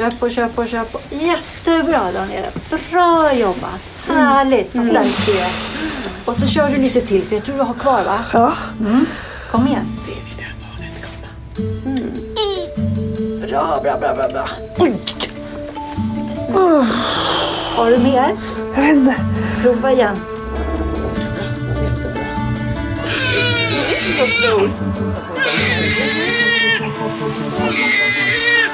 Köp och köp och köp. Jättebra Daniela. Bra jobbat. Härligt. Du är. Och så kör du lite till för jag tror du har kvar va? Ja. Kom igen. Mm. Bra, bra, bra, bra, bra. Har du mer? Jag vet inte. Prova igen. Hej och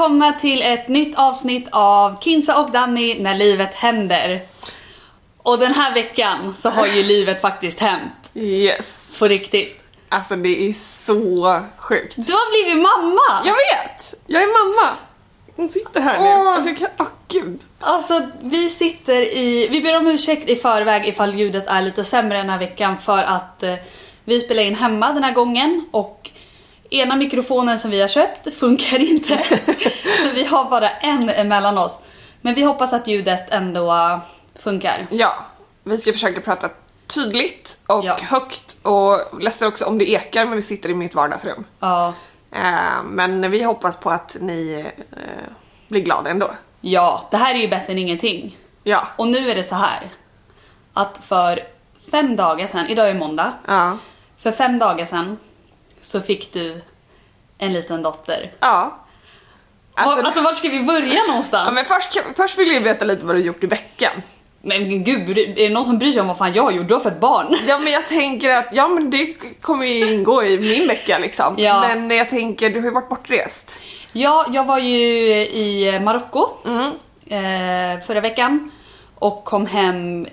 välkomna till ett nytt avsnitt av Kinsa och Danny när livet händer. Och den här veckan så har ju livet faktiskt hänt. Yes. På riktigt. Alltså det är så sjukt. Du har blivit mamma! Jag vet! Jag är mamma. Hon sitter här nu. Åh. Alltså, jag kan... Åh gud. Alltså vi sitter i, vi ber om ursäkt i förväg ifall ljudet är lite sämre den här veckan för att eh, vi spelar in hemma den här gången och ena mikrofonen som vi har köpt funkar inte. så vi har bara en emellan oss. Men vi hoppas att ljudet ändå funkar. Ja, vi ska försöka prata tydligt och Ja. högt och ledsen också om det ekar men vi sitter i mitt vardagsrum. Ja. Eh, men vi hoppas på att ni eh, blir glada ändå. Ja, det här är ju bättre än ingenting. Ja. Och nu är det så här. Att för fem dagar sedan, idag är måndag. Ja. För fem dagar sedan så fick du en liten dotter. Ja. Alltså, Alltså, alltså vart ska vi börja någonstans? ja, men först, först vill jag veta lite vad du gjort i veckan. Men gud, är det någon som bryr sig om vad fan jag gjorde? Du har fött barn. Ja men jag tänker att, ja men det kommer ju ingå i min vecka liksom. Ja. Men jag tänker, du har ju varit bortrest. Ja, jag var ju i Marocko Mm. eh, förra veckan och kom hem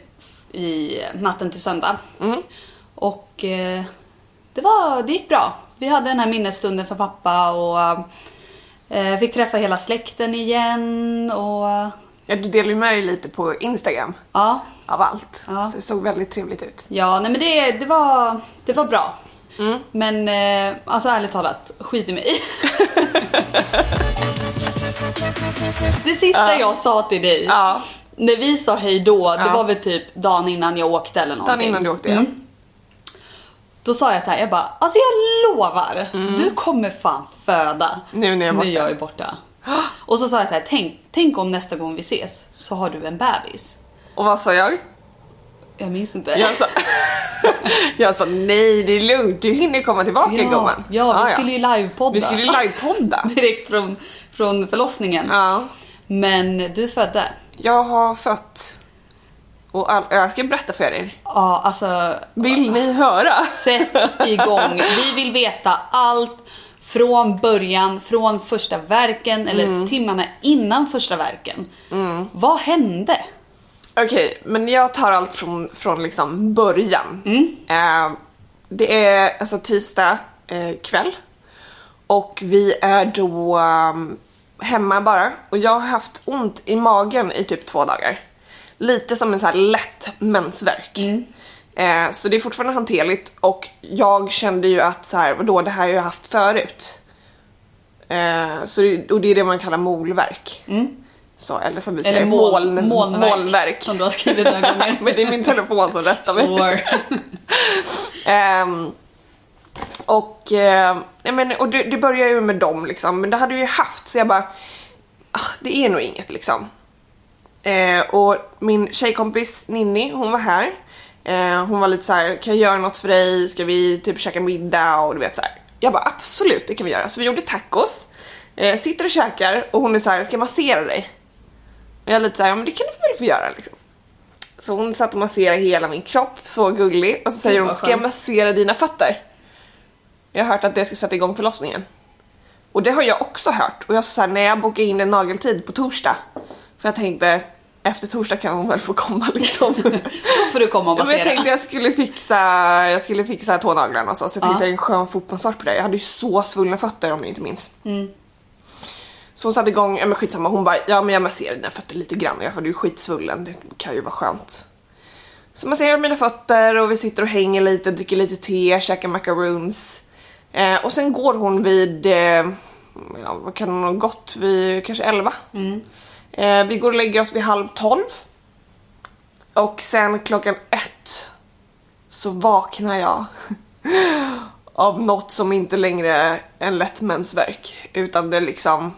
i natten till söndag. Mm. Och Och eh, det, var, det gick bra. Vi hade den här minnesstunden för pappa och eh, fick träffa hela släkten igen och Ja, du delar ju med dig lite på Instagram ja. av allt. Ja. Så det såg väldigt trevligt ut. Ja, nej men det, det, var, det var bra. Mm. Men eh, alltså ärligt talat, skit i mig. det sista Ja. jag sa till dig Ja, när vi sa hej då, det var väl typ dagen innan jag åkte eller någonting. dagen innan du åkte ja. Mm. Då sa jag så här, jag bara, alltså jag lovar, du kommer fan föda Nu när jag är borta. när jag är borta. Och så sa jag så här, tänk, tänk om nästa gång vi ses så har du en bebis. Och vad sa jag? Jag minns inte. Jag sa, jag sa nej det är lugnt, du hinner komma tillbaka ja, gumman. ja, vi skulle ju livepodda. Vi skulle ju livepodda. Direkt från, från förlossningen. Ja. Men du födde. Jag har fött och all, jag ska berätta för er. Ja, alltså Vill ni höra? sätt igång. Vi vill veta allt från början, från första verken eller Mm. timmarna innan första verken. Vad hände? Okej, men jag tar allt från, från liksom början. Mm. Eh, det är alltså tisdag eh, kväll och vi är då um, hemma bara och jag har haft ont i magen i typ två dagar. Lite som en så här lätt mensvärk. Eh, så det är fortfarande hanterligt och jag kände ju att så här, vadå, det här har jag haft förut. Eh, så det, och det är det man kallar molverk. Så, eller som vi säger, Mm. Mål, moln, molnverk, molnverk. som du har skrivit några gånger. Men det är min telefon som rättar mig. Sure. Ehm, och eh, men, och det, det börjar ju med dem liksom, men det hade jag ju haft så jag bara, ah, det är nog inget liksom. Eh, och min tjejkompis Ninni, hon var här. Eh, hon var lite så här: kan jag göra något för dig? Ska vi typ käka middag? Och du vet så här. Jag bara absolut, det kan vi göra. Så vi gjorde tacos. Eh, sitter och käkar och hon är så här: ska jag massera dig? Och jag är lite så här, "Ja, men det kan du väl få göra liksom. Så hon satt och masserade hela min kropp, så gullig. Och så säger hon, ska jag skönt." massera dina fötter? Jag har hört att det ska sätta igång förlossningen. Och det har jag också hört. Och jag sa såhär, när jag bokade in en nageltid på torsdag. För jag tänkte, efter torsdag kan hon väl få komma liksom. Då får du komma och men jag massera. tänkte jag skulle fixa, jag skulle fixa tånaglarna och så. Så jag tänkte Ja. en skön fotmassage på det. Jag hade ju så svullna fötter om ni inte minns. Mm. Så hon satte igång, ja men skitsamma, hon bara ja men jag masserar dina fötter lite grann i alla fall, du är skitsvullen, det kan ju vara skönt. Så masserar mina fötter och vi sitter och hänger lite, dricker lite te, käkar macaroons. Eh, och sen går hon vid, eh, ja vad kan hon ha gått, vid kanske 11. Eh, vi går och lägger oss vid halv 12. Och sen klockan ett så vaknar jag av något som inte längre är en lätt mensvärk utan det liksom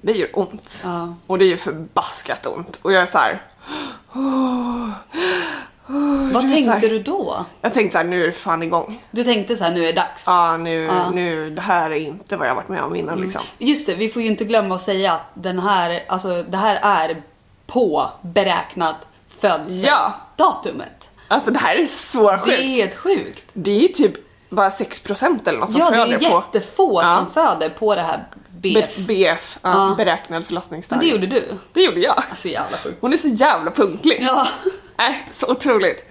det gör ont. Ja. Och det gör förbaskat ont. Och jag är så här. vet så tänkte här- du då? Jag tänkte så här, nu är det fan igång. Du tänkte så här, nu är det dags. Ja, nu, Ja. nu, det här är inte vad jag varit med om innan liksom. Just det, vi får ju inte glömma att säga att den här, alltså, det här är på beräknat födelsedatumet. Alltså det här är så Det sjukt. är helt sjukt. Det är typ bara 6% eller något som Ja, det är föder ju på jättefå Ja. som föder på det här BF. BF, ja, Ja. beräknad Men förlossningsdag. det gjorde du. Det gjorde jag. Alltså jävla sjukt. Hon är så jävla punktlig. Ja. Äh, så otroligt.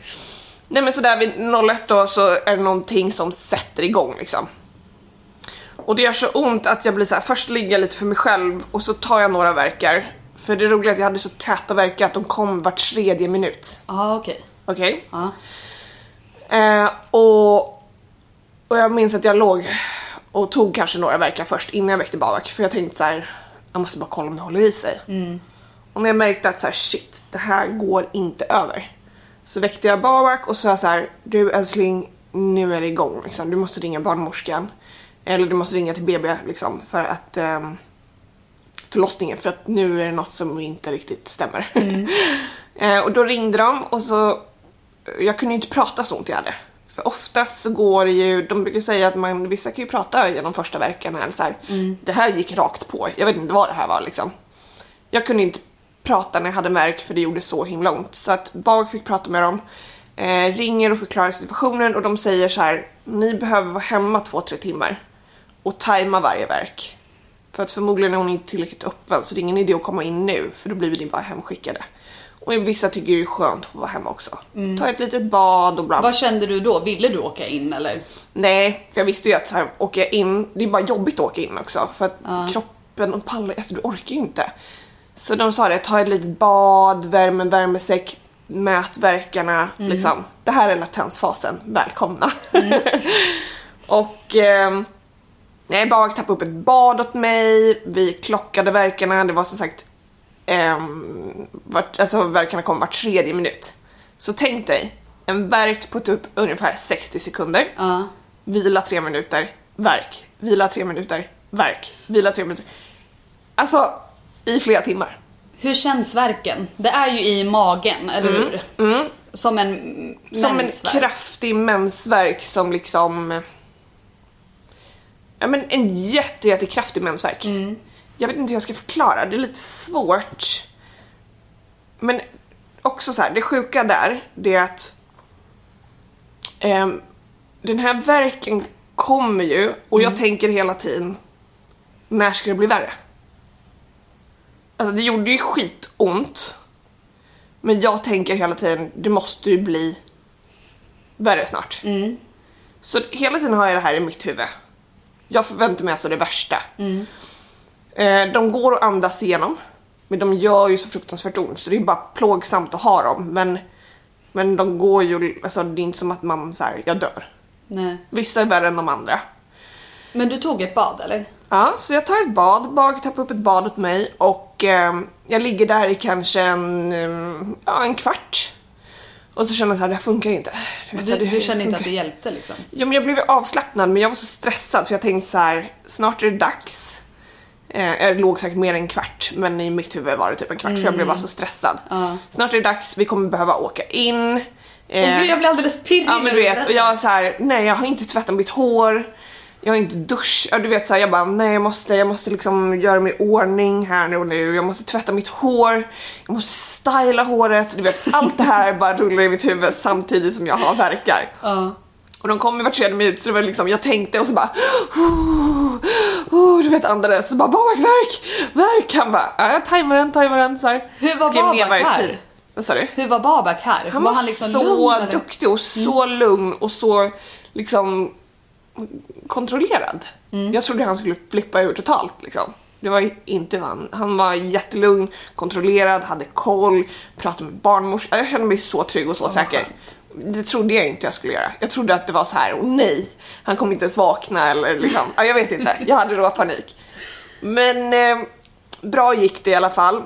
Nej men sådär vid 01 då så är det någonting som sätter igång liksom. Och det gör så ont att jag blir så här, först ligger jag lite för mig själv och så tar jag några verkar. För det roliga är att jag hade så täta verkar att de kom var tredje minut. Ja, okej. Okej? Ja. Eh, och, och jag minns att jag låg och tog kanske några verkar först innan jag väckte Babak för jag tänkte så här, jag måste bara kolla om det håller i sig. Och när jag märkte att så här, shit, det här går inte över. Så väckte jag Babak och sa så här, du älskling, nu är det igång liksom. Du måste ringa barnmorskan. Eller du måste ringa till BB liksom för att ehm, förlossningen för att nu är det något som inte riktigt stämmer. eh, och då ringde de och så jag kunde inte prata så ont jag hade. För oftast så går det ju, de brukar säga att man, vissa kan ju prata genom första verkarna eller så här. Det här gick rakt på, jag vet inte vad det här var liksom. Jag kunde inte prata när jag hade märk för det gjorde så himla ont. Så att Bag fick prata med dem, eh, ringer och förklarar situationen och de säger så här, ni behöver vara hemma två, tre timmar och tajma varje verk. För att förmodligen är hon inte tillräckligt öppen så det är ingen idé att komma in nu för då blir vi bara hemskickade. Och vissa tycker det är skönt att få vara hemma också. Ta ett litet bad och bla. Vad kände du då? Ville du åka in eller? Nej, för jag visste ju att så här, åker jag in, det är bara jobbigt att åka in också för att kroppen och pallar, alltså du orkar ju inte. Så de sa det, ta ett litet bad, värm en värmesäck, mät verkarna, liksom. Det här är latensfasen, välkomna. och ehm, nej, Babak tappade upp ett bad åt mig, vi klockade verkarna, det var som sagt um, vart, alltså verkarna kom var tredje minut. Så tänk dig, en verk på typ ungefär 60 sekunder Ja. vila tre minuter, verk, vila tre minuter, verk, vila tre minuter. Alltså i flera timmar. Hur känns verken? Det är ju i magen, eller hur? Mm. Som en Som en mensvärk. kraftig mensvärk som liksom... Ja men en jätte, jättekraftig mensvärk. Jag vet inte hur jag ska förklara, det är lite svårt. Men också så här, det sjuka där, det är att ehm, den här verken kommer ju och jag tänker hela tiden, när ska det bli värre? Alltså det gjorde ju skitont. Men jag tänker hela tiden, det måste ju bli värre snart. Så hela tiden har jag det här i mitt huvud. Jag förväntar mig alltså det värsta. Eh, de går att andas igenom. Men de gör ju så fruktansvärt ont så det är bara plågsamt att ha dem. Men, men de går ju, alltså det är inte som att man säger jag dör. Nej. Vissa är värre än de andra. Men du tog ett bad eller? Ja, så jag tar ett bad, Bag tappar upp ett bad åt mig och ehm, jag ligger där i kanske en, ehm, ja, en kvart. Och så känner jag att det här funkar inte. vet Du, här, det du kände inte att det hjälpte liksom? Ja, men jag blev avslappnad men jag var så stressad för jag tänkte så här, snart är det dags. Eh, jag låg säkert mer än en kvart men i mitt huvud var det typ en kvart för jag blev bara så stressad. Ja. Snart är det dags, vi kommer behöva åka in. Eh, gud, jag blir alldeles pirrig Ja men du vet, och jag är så här, nej jag har inte tvättat mitt hår. Jag har inte dusch, ja, du vet så här, jag bara nej jag måste, jag måste liksom göra mig i ordning här nu och nu. Jag måste tvätta mitt hår, jag måste styla håret. Du vet allt det här bara rullar i mitt huvud samtidigt som jag har verkar. Ja. Och de kom i var tredje minut så det var liksom, jag tänkte och så bara oh, oh, du vet andades så bara Babak verk, verk! Han bara ja, jag tajmar den, tajmar den så här. Hur var Skrev ner varje tid. Vad sa du? Hur var Babak här? Han var, han liksom så lugn, duktig och så lugn och så liksom kontrollerad. Mm. Jag trodde han skulle flippa ur totalt liksom. Det var inte han. Han var jättelugn, kontrollerad, hade koll, pratade med barnmorska. Jag kände mig så trygg och så vad säker. skönt. Det trodde jag inte jag skulle göra. Jag trodde att det var så här, åh nej, han kommer inte ens vakna eller liksom. Ja, jag vet inte, jag hade då panik. Men eh, bra gick det i alla fall.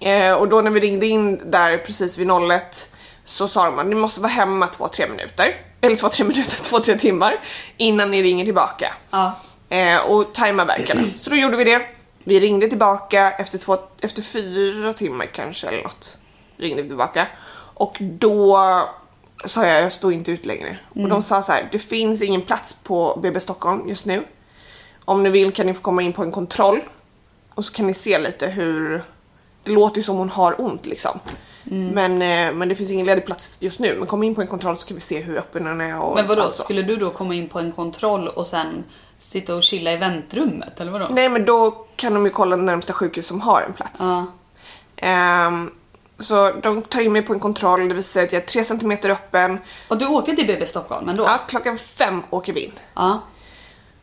Eh, och då när vi ringde in där precis vid 01 så sa de att ni måste vara hemma 2-3 minuter. Eller 2-3 minuter, 2-3 timmar innan ni ringer tillbaka. Ja. Eh, och tajma verkarna. Så då gjorde vi det. Vi ringde tillbaka efter, två, efter fyra timmar kanske eller något. Ringde vi tillbaka. Och då sa jag, jag står inte ut längre. Och de sa så här, det finns ingen plats på BB Stockholm just nu. Om ni vill kan ni få komma in på en kontroll. Och så kan ni se lite hur, det låter ju som hon har ont liksom. Men, eh, men det finns ingen ledig plats just nu. Men kom in på en kontroll så kan vi se hur öppen den är och Men vadå, allt så. skulle du då komma in på en kontroll och sen sitta och chilla i väntrummet eller vadå? Nej men då kan de ju kolla närmsta sjukhus som har en plats. Ja. Ehm, så de tar in mig på en kontroll, det vill säga att jag är 3 cm öppen. Och du åkte till BB Stockholm ändå? Ja, klockan fem åker vi in. Ja.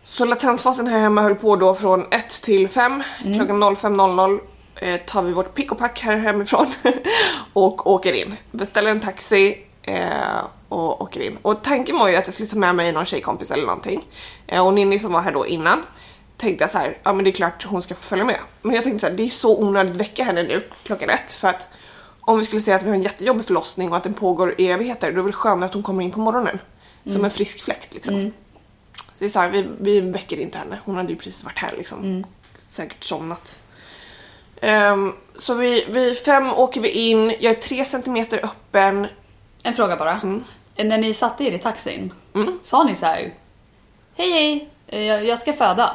Så latensfasen här hemma höll på då från 1 till 5. Klockan 05.00 eh, tar vi vårt pick och pack här hemifrån och åker in. Beställer en taxi eh, och åker in. Och tanken var ju att jag skulle ta med mig någon tjejkompis eller någonting. Eh, och Ninni som var här då innan tänkte jag så här, ja men det är klart hon ska få följa med. Men jag tänkte så här, det är så onödigt att väcka henne nu klockan ett för att om vi skulle säga att vi har en jättejobbig förlossning och att den pågår i evigheter, då är det väl skönare att hon kommer in på morgonen. Som en frisk fläkt liksom. Så vi sa, vi, vi väcker inte henne. Hon hade ju precis varit här liksom. Säkert somnat. Ehm, så vi, vi fem åker vi in, jag är tre centimeter öppen. En fråga bara. Mm. När ni satte er i taxin, sa ni så här? Hej hej, eh, jag, jag ska föda.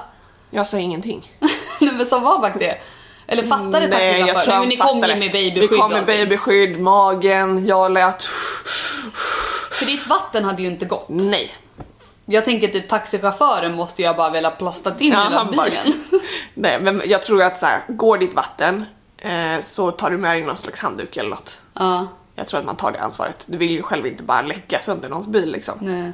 Jag sa ingenting. Nej men sa Babak det? Eller fattade taxichauffören? Nej, men ni kom ju fattade. med babyskydd Vi kom med babyskydd, magen, jag lät... För ditt vatten hade ju inte gått. Nej. Jag tänker typ taxichauffören måste jag bara vilja plasta in Ja, hela bilen. Nej men jag tror att så här, går ditt vatten eh, så tar du med dig någon slags handduk eller något. ja, Jag tror att man tar det ansvaret. Du vill ju själv inte bara läcka sönder någons bil liksom. nej.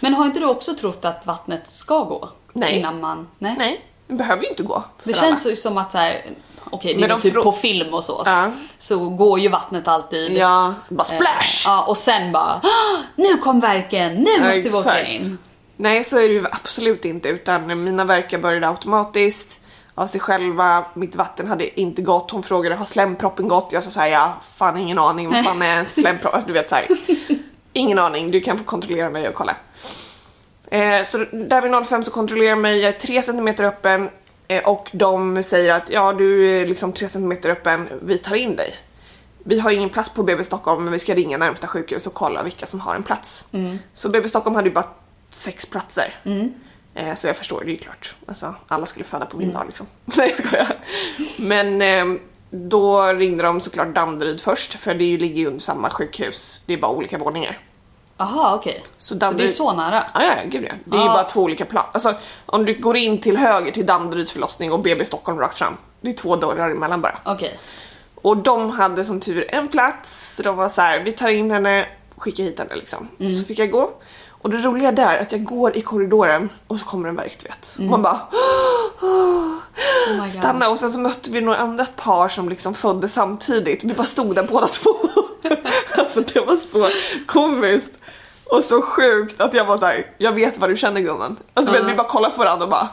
Men har inte du också trott att vattnet ska gå? Nej. Innan man... Nej. Nej, det behöver ju inte gå. Det känns ju som att så här, okej det Men är de typ på film och så. Ja. Så går ju vattnet alltid. Ja, bara Eh, splash! Ja, och sen bara "Ah, nu kom verken, nu måste vi åka in. Nej, så är det ju absolut inte. Utan mina verkar började automatiskt av sig själva. Mitt vatten hade inte gått. Hon frågade har slemproppen gått? Jag sa såhär, ja, fan ingen aning. Vad fan är en slempropp? Alltså, du vet såhär. Ingen aning, du kan få kontrollera mig och kolla. Eh, så där vid 05 så kontrollerar mig, jag är 3 cm öppen och de säger att ja du är liksom 3 cm öppen, vi tar in dig. Vi har ingen plats på BB Stockholm men vi ska ringa närmsta sjukhus och kolla vilka som har en plats. Så BB Stockholm hade ju bara sex platser. Eh, så jag förstår, det är ju klart. Alltså, alla skulle föda på min dag liksom. Nej jag skojar. Men eh, då ringde de såklart Danderyd först för det ligger ju under samma sjukhus. Det är bara olika våningar. Jaha okej. Så Så det är så nära? Ja, ja, gud ja. Det är ju Ja. bara två olika plan. Alltså, om du går in till höger till Danderyds förlossning och BB Stockholm rakt fram. Det är två dörrar emellan bara. Okej. Och de hade som tur en plats. Så de var så här, vi tar in henne, skickar hit henne liksom. Så fick jag gå. Och det roliga där är att jag går i korridoren och så kommer en värk du vet. Och man bara Oh stanna och sen så mötte vi några andra par som liksom födde samtidigt. Vi bara stod där båda två. alltså det var så komiskt. Och så sjukt att jag var så här, jag vet vad du känner gumman. Alltså vet, vi bara kollade på varandra och bara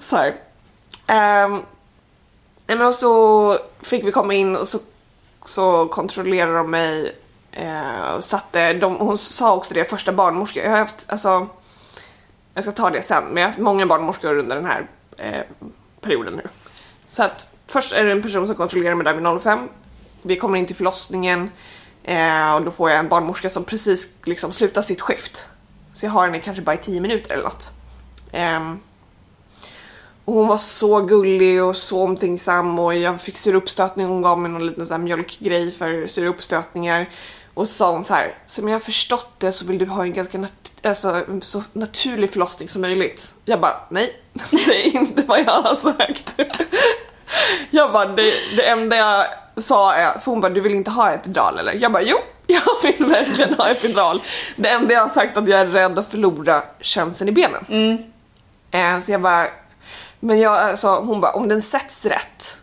så här. Men och så fick vi komma in och så, så kontrollerade de mig eh, satte, de, hon sa också det, första barnmorska, jag har haft, alltså jag ska ta det sen, men jag har haft många barnmorskor under den här eh, perioden nu. Så att först är det en person som kontrollerar mig där vid 05. Vi kommer in till förlossningen eh, och då får jag en barnmorska som precis liksom slutar sitt skift. Så jag har henne kanske bara i 10 minuter eller något. Ehm, och hon var så gullig och så omtänksam och jag fick syrupstötning. Hon gav mig någon liten så här mjölkgrej för syrupstötningar. Och sa hon så här, som jag har förstått det så vill du ha en ganska nat- alltså, så naturlig förlossning som möjligt. Jag bara, nej, det är inte vad jag har sagt. Jag bara, det, det enda jag sa är, för hon bara, du vill inte ha epidural eller? Jag bara, jo, jag vill verkligen ha epidural. Det enda jag har sagt är att jag är rädd att förlora känseln i benen. Eh, så jag bara, Men jag, alltså, hon bara, om den sätts rätt,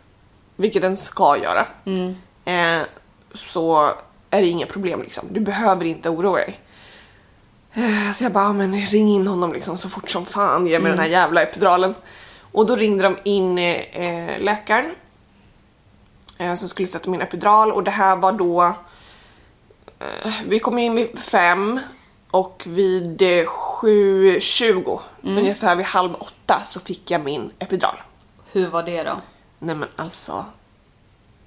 vilket den ska göra, Mm. eh, så är det inga problem liksom. Du behöver inte oroa dig. Eh, så jag bara, "Ja, men ring in honom liksom så fort som fan, ge mig den här jävla epiduralen. Och då ringde de in eh, läkaren eh, som skulle sätta min epidural och det här var då eh, vi kom in vid fem och vid eh, 7.20, ungefär vid halv åtta så fick jag min epidural. Hur var det då? Nej men alltså,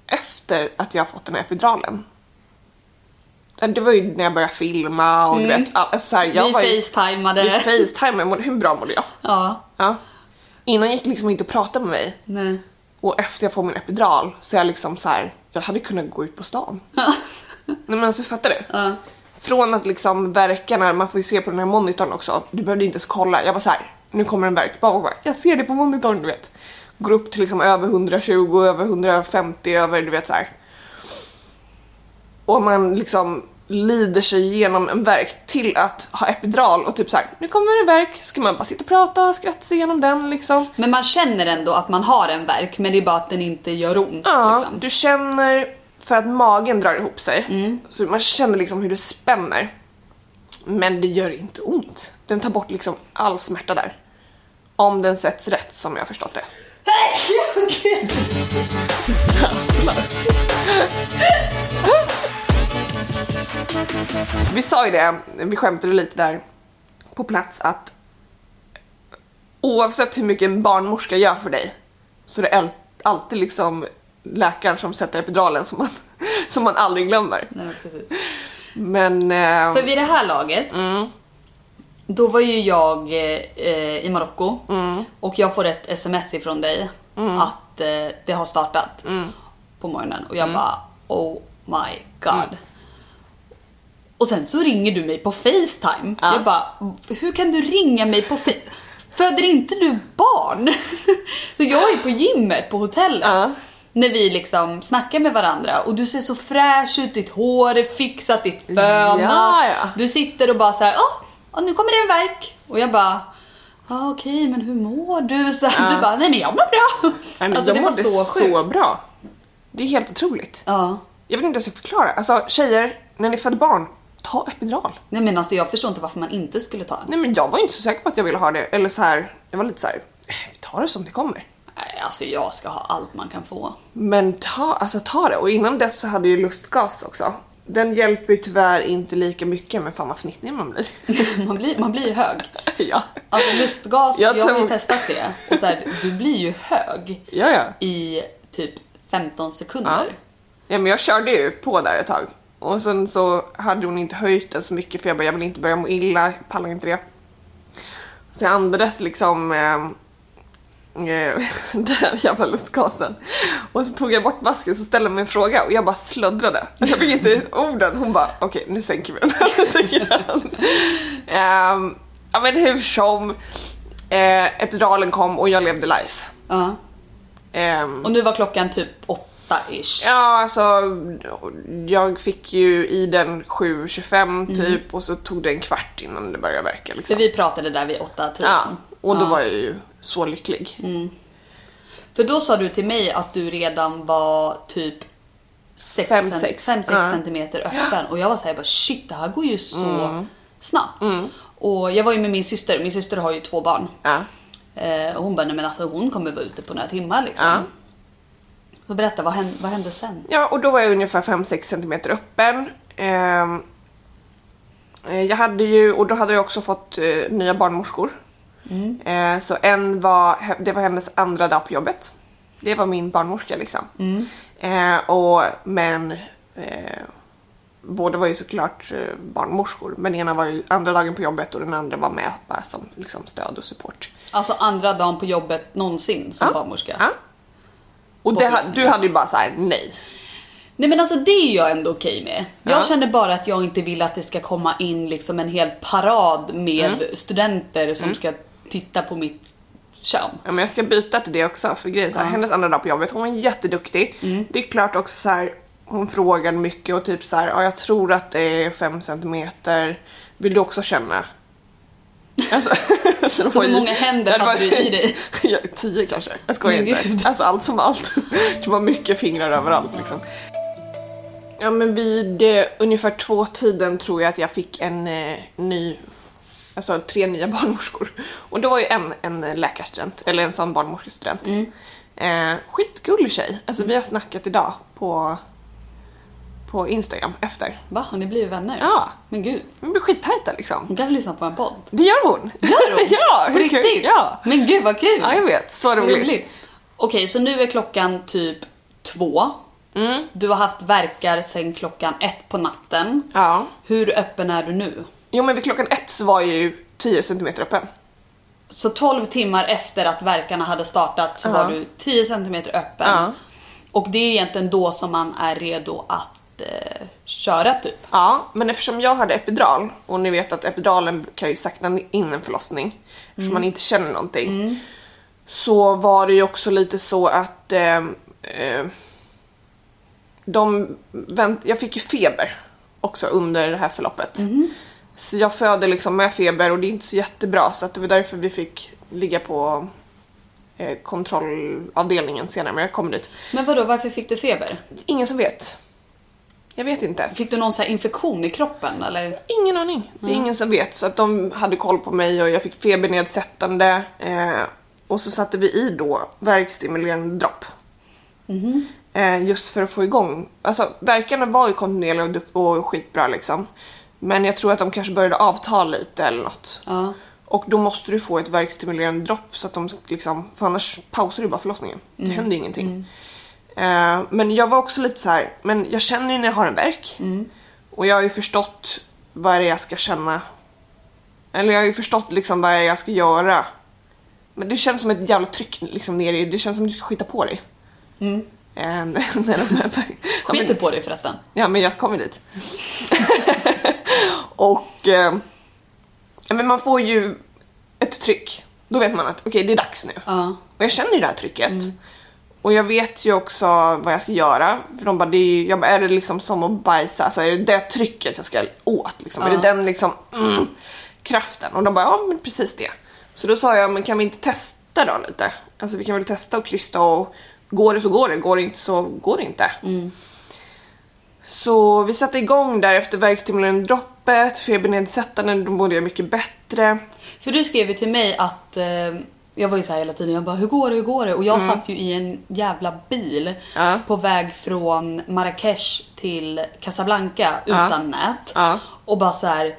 efter att jag fått den här epiduralen. Det var ju när jag började filma och du vet, all- alltså, så här, jag Vi var ju, facetimade. vi facetimade, hur bra mådde jag? Ja. Ja. Innan gick liksom inte att prata med mig Nej. och efter jag får min epidural så är jag liksom så här, jag hade kunnat gå ut på stan. Nej men alltså fattar du? Ja. Från att liksom verkarna, man får ju se på den här monitorn också, du behövde inte ens kolla. Jag var så här, nu kommer en verk, bara, bara, jag ser det på monitorn du vet. Går upp till liksom över 120, över 150, över du vet så här. Och man liksom lider sig igenom en verk till att ha epidural och typ så här, nu kommer en verk, ska man bara sitta och prata och skratta sig igenom den liksom. Men man känner ändå att man har en verk men det är bara att den inte gör ont. Ja, liksom. du känner för att magen drar ihop sig. Så man känner liksom hur det spänner. Men det gör inte ont. Den tar bort liksom all smärta där. Om den sätts rätt som jag har förstått det. Jävlar. Vi sa ju det, vi skämtade lite där på plats att oavsett hur mycket en barnmorska gör för dig så är det al- alltid liksom läkaren som sätter epiduralen som man, som man aldrig glömmer. Nej, precis. Men... Eh, För vid det här laget, mm, då var ju jag eh, i Marocko mm, och jag får ett sms ifrån dig att eh, det har startat mm. på morgonen och jag bara oh my god. Och sen så ringer du mig på Facetime. Ja. Jag bara, hur kan du ringa mig på Facetime? Föder inte du barn? så jag är på gymmet på hotellet. Ja. När vi liksom snackar med varandra och du ser så fräsch ut, ditt hår är fixat, ditt fönat. Ja, ja. Du sitter och bara så här, åh, ja, nu kommer det en verk. Och jag bara, ja okej men hur mår du? Så Ja. Du bara, nej men jag mår bra. Nej, men alltså jag det mådde så så, bra. Det är helt otroligt. Ja. Jag vet inte hur jag ska förklara. Alltså tjejer, när ni föder barn, ta epidural. Nej men alltså jag förstår inte varför man inte skulle ta den. Nej men jag var inte så säker på att jag ville ha det. Eller så här, jag var lite så här, eh, vi tar det som det kommer. Nej alltså jag ska ha allt man kan få. Men ta, alltså ta det. Och innan dess så hade jag ju lustgas också. Den hjälper ju tyvärr inte lika mycket men fan vad fnittrig man blir. Man blir, man blir ju hög. ja. Alltså lustgas, Jag jag, har ju testat det. Och så här, du blir ju hög Ja ja. i typ 15 sekunder. Ja men jag körde ju på där ett tag. Och sen så hade hon inte höjt den så mycket för jag bara, jag vill inte börja må illa, jag pallar inte det. Så jag andades liksom eh, eh, den här jävla lustgasen. Och så tog jag bort masken så ställde jag mig en fråga och jag bara slöddrade. Jag fick inte ut orden. Hon bara, okej nu sänker vi den. Ehm, Ja men hur som. Eh, epiduralen kom och jag levde life. Ja. Ehm, Och nu var klockan typ 8-ish. Ja, alltså jag fick ju i den 7.25 typ och så tog det en kvart innan det började verka För liksom. vi pratade där vid 8-tiden. Ja, och då Ja. var jag ju så lycklig. För då sa du till mig att du redan var typ 6 Fem, sex. Ja. centimeter öppen. Och jag var såhär, bara shit det här går ju så Mm. snabbt. Och jag var ju med min syster, min syster har ju två barn. Ja. Eh, och hon bara, nej men alltså hon kommer vara ute på några timmar liksom. Så berätta, vad hände, vad hände sen? ja, och då var jag ungefär 5-6 centimeter öppen. Ehm, eh, jag hade ju, och då hade jag också fått eh, nya barnmorskor. Eh, så en var, det var hennes andra dag på jobbet. Det var min barnmorska liksom. Eh, och, men båda var ju såklart barnmorskor. Men ena var ju andra dagen på jobbet och den andra var med bara som liksom, stöd och support. Alltså andra dagen på jobbet någonsin som Ja. barnmorska. Ja. Och det, du hade ju bara så här: nej. Nej men alltså det är jag ändå okej med. Jag Ja. känner bara att jag inte vill att det ska komma in liksom en hel parad med Mm. studenter som ska titta på mitt kön. Ja, men jag ska byta till det också för grejen Ja. hennes andra dag på jobbet, hon var jätteduktig. Det är klart också så här, hon frågade mycket och typ så här, ja jag tror att det är 5 centimeter. Vill du också känna? Alltså, Så hur många händer hade du i dig? Ja, tio kanske. Jag skojar Men inte. gud. Alltså allt som allt. Det var mycket fingrar överallt liksom. Ja men vid eh, ungefär två tiden tror jag att jag fick en eh, ny, alltså tre nya barnmorskor. Och då var ju en, en läkarstudent, eller en sån barnmorskestudent. Mm. Eh, skitgullig tjej. Alltså vi har snackat idag på, på Instagram efter. Va, har ni blivit vänner? Ja, Men gud, vi blir skittajta liksom. hon kanske lyssnar på en podd. Det gör hon! Gör hon? ja, hur kul? riktigt? Ja. Men gud vad kul! ja, jag vet. Så roligt. roligt. Okej, så nu är klockan typ två. Mm. Du har haft verkar sen klockan ett på natten. Ja. Hur öppen är du nu? Jo men vid klockan ett så var jag ju 10 cm öppen. Så 12 timmar efter att verkarna hade startat så Ja. var du 10 cm öppen. Ja. Och det är egentligen då som man är redo att eh, köra typ. Ja, men eftersom jag hade epidural och ni vet att epiduralen kan ju sakta in en förlossning eftersom man inte känner någonting. Så var det ju också lite så att eh, eh, de vänt, jag fick ju feber också under det här förloppet. Så jag födde liksom med feber och det är inte så jättebra så att det var därför vi fick ligga på eh, kontrollavdelningen senare men jag kommer dit. Men vadå, varför fick du feber? Ingen som vet. Jag vet inte. Fick du någon så infektion i kroppen eller? Ingen aning. Det är ingen som vet. Så att de hade koll på mig och jag fick febernedsättande. Eh, och så satte vi i då värkstimulerande dropp. Eh, just för att få igång. Alltså verkarna var ju kontinuerliga och, och skitbra liksom. Men jag tror att de kanske började avta lite eller något. Ja. Och då måste du få ett värkstimulerande dropp så att de liksom, för annars pausar du bara förlossningen. Det händer ju ingenting. Eh, men jag var också lite så här, men jag känner ju när jag har en verk. Och jag har ju förstått vad det är jag ska känna. Eller jag har ju förstått liksom vad det är jag ska göra. Men det känns som ett jävla tryck liksom ner i, det känns som att du ska skita på dig. Mm. Eh, Ja, Skit du på dig förresten. Ja, men jag kommer dit. och eh, ja, men man får ju ett tryck. Då vet man att okej, det är dags nu. Ja. Och jag känner ju det här trycket. Och jag vet ju också vad jag ska göra. För de bara, det är, jag bara, är det liksom som att bajsa? Alltså är det det trycket jag ska åt? Liksom? Är Ja. det den liksom mm, kraften? Och de bara, ja men precis det. Så då sa jag, men kan vi inte testa då lite? Alltså vi kan väl testa och krysta och går det så går det, går det inte så går det inte. Så vi satte igång där efter värkstimulerande droppet, febernedsättande, då mådde jag mycket bättre. För du skrev ju till mig att eh, jag var ju så här hela tiden, jag bara hur går det, hur går det? Och jag satt ju i en jävla bil Mm. Ja. på väg från Marrakesh till Casablanca Ja. utan nät. Ja. Och bara så här.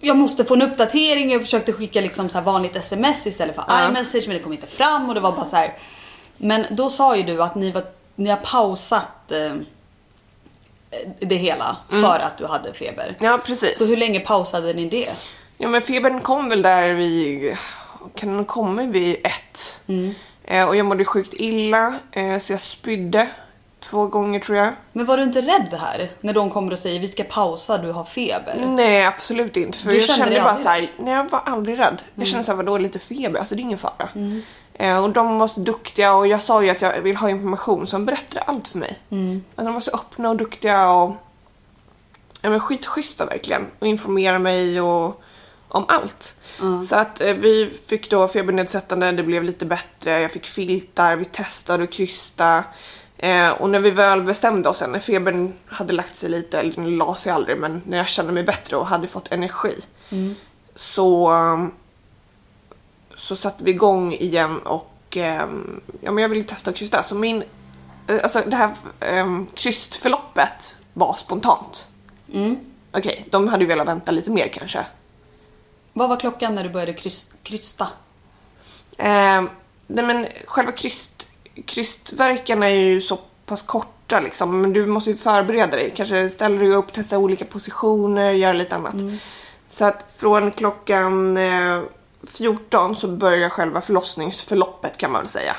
Jag måste få en uppdatering, jag försökte skicka liksom så här vanligt sms istället för Ja. iMessage men det kom inte fram och det var bara så här. Men då sa ju du att ni, var, ni har pausat eh, det hela för att du hade feber. Ja precis. Så hur länge pausade ni det? Ja men febern kom väl där vid, kan den ha kommit vid ett? Eh, och jag mådde sjukt illa eh, så jag spydde två gånger tror jag. Men var du inte rädd här? När de kommer och säger vi ska pausa, du har feber. Nej absolut inte för Du jag kände kände bara så här, nej jag var aldrig rädd. Jag kände såhär vadå lite feber, alltså det är ingen fara. Eh, och de var så duktiga och jag sa ju att jag vill ha information så de berättade allt för mig. Alltså, de var så öppna och duktiga och ja, men skitschyssta verkligen och informerade mig och om allt. Så att eh, vi fick då febernedsättande, det blev lite bättre, jag fick filtar, vi testade och krysta. Eh, och när vi väl bestämde oss när febern hade lagt sig lite, eller den la sig aldrig, men när jag kände mig bättre och hade fått energi. Så, um, så satte vi igång igen och um, ja, men jag ville testa att krysta. Så min, eh, alltså det här um, krystförloppet var spontant. Mm. Okej, de hade velat vänta lite mer kanske. Vad var klockan när du började kryst, krysta? Eh, nej men själva kryst, krystverkarna är ju så pass korta liksom. Men du måste ju förbereda dig. Kanske ställer dig upp, testa olika positioner, göra lite annat. Så att från klockan eh, 14 så börjar själva förlossningsförloppet kan man väl säga.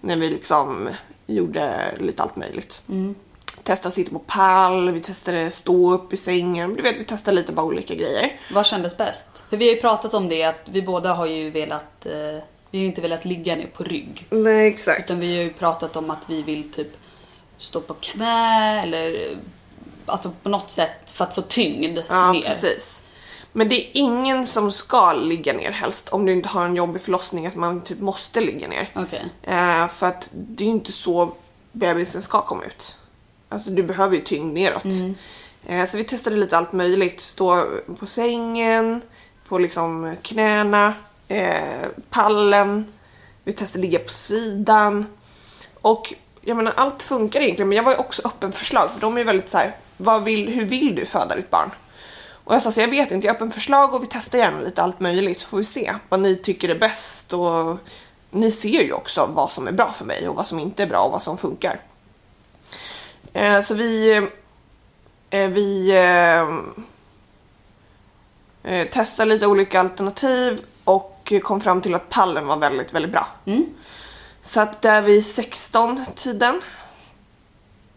När vi liksom gjorde lite allt möjligt. Testade att sitta på pall, vi testade stå upp i sängen. Du vet, vi testade lite bara olika grejer. Vad kändes bäst? För vi har ju pratat om det att vi båda har ju velat, eh, vi har ju inte velat ligga ner på rygg. Nej, exakt. Utan vi har ju pratat om att vi vill typ stå på knä eller eh, alltså på något sätt för att få tyngd Ja, mer. precis. Men det är ingen som ska ligga ner helst om du inte har en jobbig förlossning att man typ måste ligga ner. Okej. Eh, för att det är ju inte så bebisen ska komma ut. Alltså du behöver ju tyngd neråt. Eh, så vi testade lite allt möjligt. Stå på sängen, på liksom knäna, eh, pallen. Vi testade ligga på sidan. Och jag menar allt funkar egentligen men jag var ju också öppen för förslag för de är väldigt så här, vad vill, hur vill du föda ditt barn? Och jag sa så jag vet inte, jag är öppen för förslag och vi testar gärna lite allt möjligt så får vi se vad ni tycker är bäst och ni ser ju också vad som är bra för mig och vad som inte är bra och vad som funkar. Eh, så vi eh, vi eh, eh, testade lite olika alternativ och kom fram till att pallen var väldigt, väldigt bra. Mm. Så att där vid 16 tiden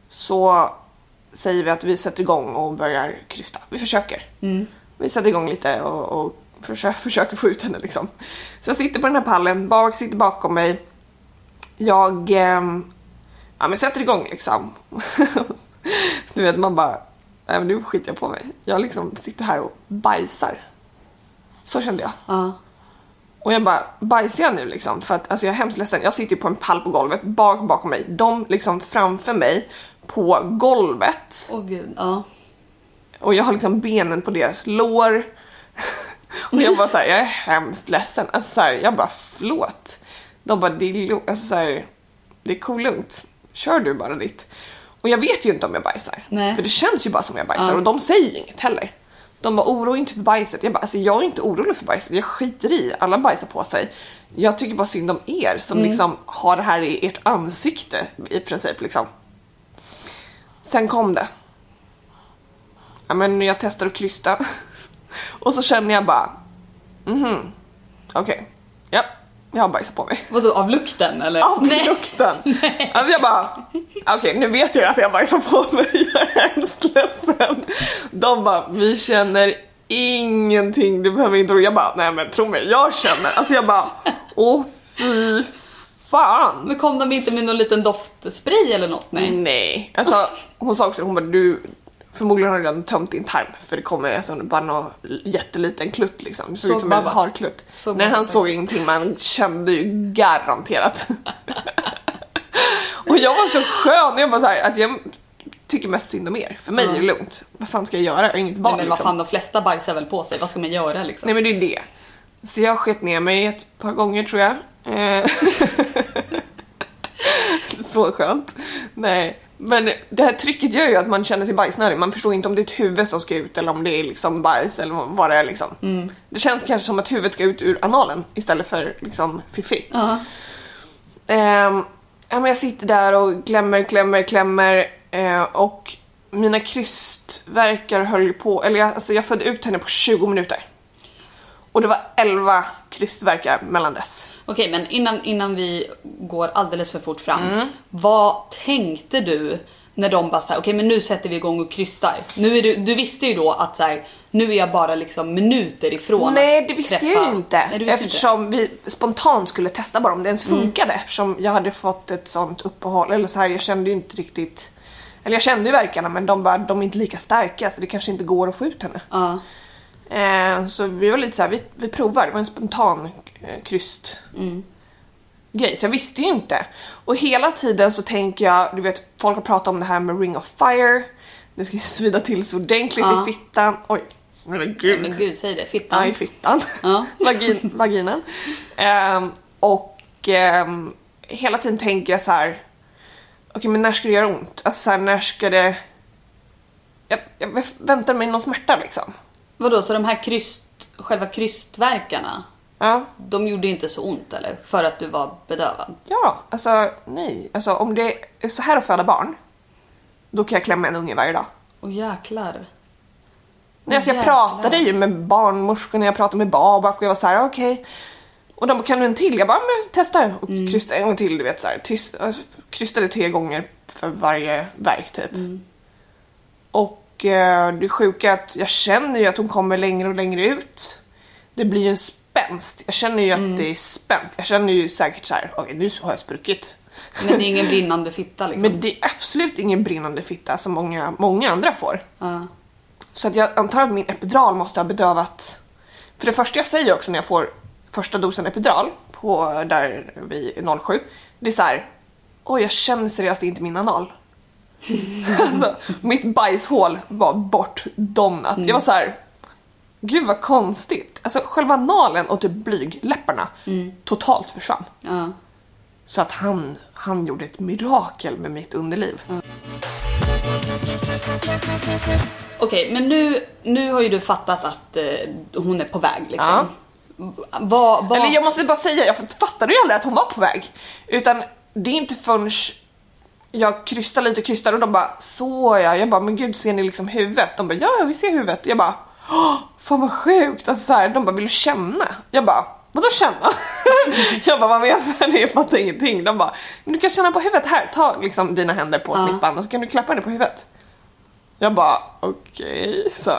så säger vi att vi sätter igång och börjar krysta. Vi försöker. Mm. Vi sätter igång lite och, och försöker, försöker få ut henne liksom. Så jag sitter på den här pallen, Barbak sitter bakom mig. Jag ehm, ja, men sätter igång liksom. du vet man bara, nej men nu skiter jag på mig. Jag liksom sitter här och bajsar. Så kände jag. Ja. Och jag bara, bajsar jag nu liksom? För att alltså jag är hemskt ledsen. Jag sitter ju på en pall på golvet bak bakom mig. De liksom framför mig på golvet. Åh gud, ja. Och jag har liksom benen på deras lår. och jag bara såhär, jag är hemskt ledsen. Alltså såhär, jag bara förlåt. De bara, det är, alltså, så här, det är cool lugnt. Kör du bara ditt. Och jag vet ju inte om jag bajsar. Nej. För det känns ju bara som jag bajsar Ja. och de säger inget heller. De var orolig inte för bajset. Jag bara, alltså jag är inte orolig för bajset. Jag skiter i, alla bajsar på sig. Jag tycker bara synd om er som liksom har det här i ert ansikte i princip liksom. Sen kom det. Ja men jag testar att krysta. Och så känner jag bara, mhm, okej, ja, jag har bajsat på mig. Vadå, av lukten eller? Av lukten. Alltså jag bara, okej nu vet jag att jag bajsar på mig, jag är hemskt ledsen. De bara, vi känner ingenting, du behöver inte oroa Jag bara, nej men tro mig, jag känner. Alltså jag bara, åh fy fan. Men kom de inte med någon liten doftspray eller något? Nej. Nej, alltså hon sa också, hon bara du förmodligen har du redan tömt din tarm för det kommer alltså bara någon jätteliten klutt liksom. Det såg ut som en harklutt. Såg Nej han såg ingenting men kände ju garanterat. Och jag var så skön, jag bara så här, alltså jag tycker mest synd om er. För mig är det lugnt. Vad fan ska jag göra? Jag har inget barn Nej men vad liksom. fan, de flesta bajsar väl på sig, vad ska man göra liksom? Nej men det är det. Så jag sket ner mig ett par gånger tror jag. Eh, Så skönt. Nej, men det här trycket gör ju att man känner sig bajsnödig. Man förstår inte om det är ett huvud som ska ut eller om det är liksom bajs eller vad det är liksom. Det känns kanske som att huvudet ska ut ur analen istället för liksom fiffi. Ja. Ehm, ja, men jag sitter där och klämmer, klämmer, klämmer eh, och mina krystverkar höll på, eller jag, alltså jag födde ut henne på 20 minuter. Och det var 11 krystverkar mellan dess. Okej men innan, innan vi går alldeles för fort fram. Mm. Vad tänkte du när de bara såhär, okej men nu sätter vi igång och krystar. Nu är du, du visste ju då att så här, nu är jag bara liksom minuter ifrån Nej det visste träffa. jag ju inte. Nej, visste eftersom vi spontant skulle testa bara om det ens Mm. funkade. Eftersom jag hade fått ett sånt uppehåll. Eller så här, jag kände ju inte riktigt... Eller jag kände ju verkarna men de, bara, de är inte lika starka så det kanske inte går att få ut henne. Ja. Eh, så vi var lite så här, vi, vi provar. Det var en spontan eh, kryst Mm. grej. Så jag visste ju inte. Och hela tiden så tänker jag, du vet folk har pratat om det här med ring of fire. Det ska svida till så ordentligt Ja. i fittan. Oj, men gud. Men gud, säg det. Fittan. Ja, i fittan. Ja. Vagin, vaginan. Ehm, och ehm, hela tiden tänker jag så här. Okej, men när ska det göra ont? Alltså så här, när ska det... Jag, jag väntar mig någon smärta liksom. Vadå, så de här kryst, själva krystverkarna, Ja, de gjorde inte så ont eller? För att du var bedövad? ja, alltså nej. Alltså om det är så här att föda barn. Då kan jag klämma en unge varje dag. Åh jäklar. Nej, alltså jag jäklar. pratade ju med barnmorskorna, jag pratade med Babak och jag var så här: okej. Och de bara, kan du en till? Jag bara, men testa och Mm. krysta en gång till, du vet så här. Tyst, alltså, krystade tre gånger för varje verk typ. Mm. Och eh, det sjuka är att jag känner ju att hon kommer längre och längre ut. Det blir en spänst. Jag känner ju Mm. att det är spänt. Jag känner ju säkert så här, okej nu har jag spruckit. Men det är ingen brinnande fitta liksom? Men det är absolut ingen brinnande fitta som många, många andra får. Ja. Så att jag antar att min epidural måste ha bedövat. För det första jag säger också när jag får första dosen epidural på där vid 07. Det är så här. Oj, jag känner seriöst inte min anal. alltså, mitt bajshål var bortdomnat. Jag var så här. Gud vad konstigt. Alltså själva analen och typ blygläpparna totalt försvann. Ja. Så att han, han gjorde ett mirakel med mitt underliv. Okej, men nu, nu har ju du fattat att eh, hon är på väg liksom. Vad, vad... Eller jag måste bara säga, jag fattade ju aldrig att hon var på väg. Utan det är inte förrän jag krystar lite och krystar och de bara så ja. Jag bara men gud ser ni liksom huvudet? De bara ja ja, vi ser huvudet. Jag bara fan vad sjukt. Alltså så här, de bara vill du känna? Jag bara vadå känna? jag bara vad menar ni? Jag fattar ingenting. De bara du kan känna på huvudet här. Ta liksom dina händer på snippan och så kan du klappa henne på huvudet. Jag bara okej, så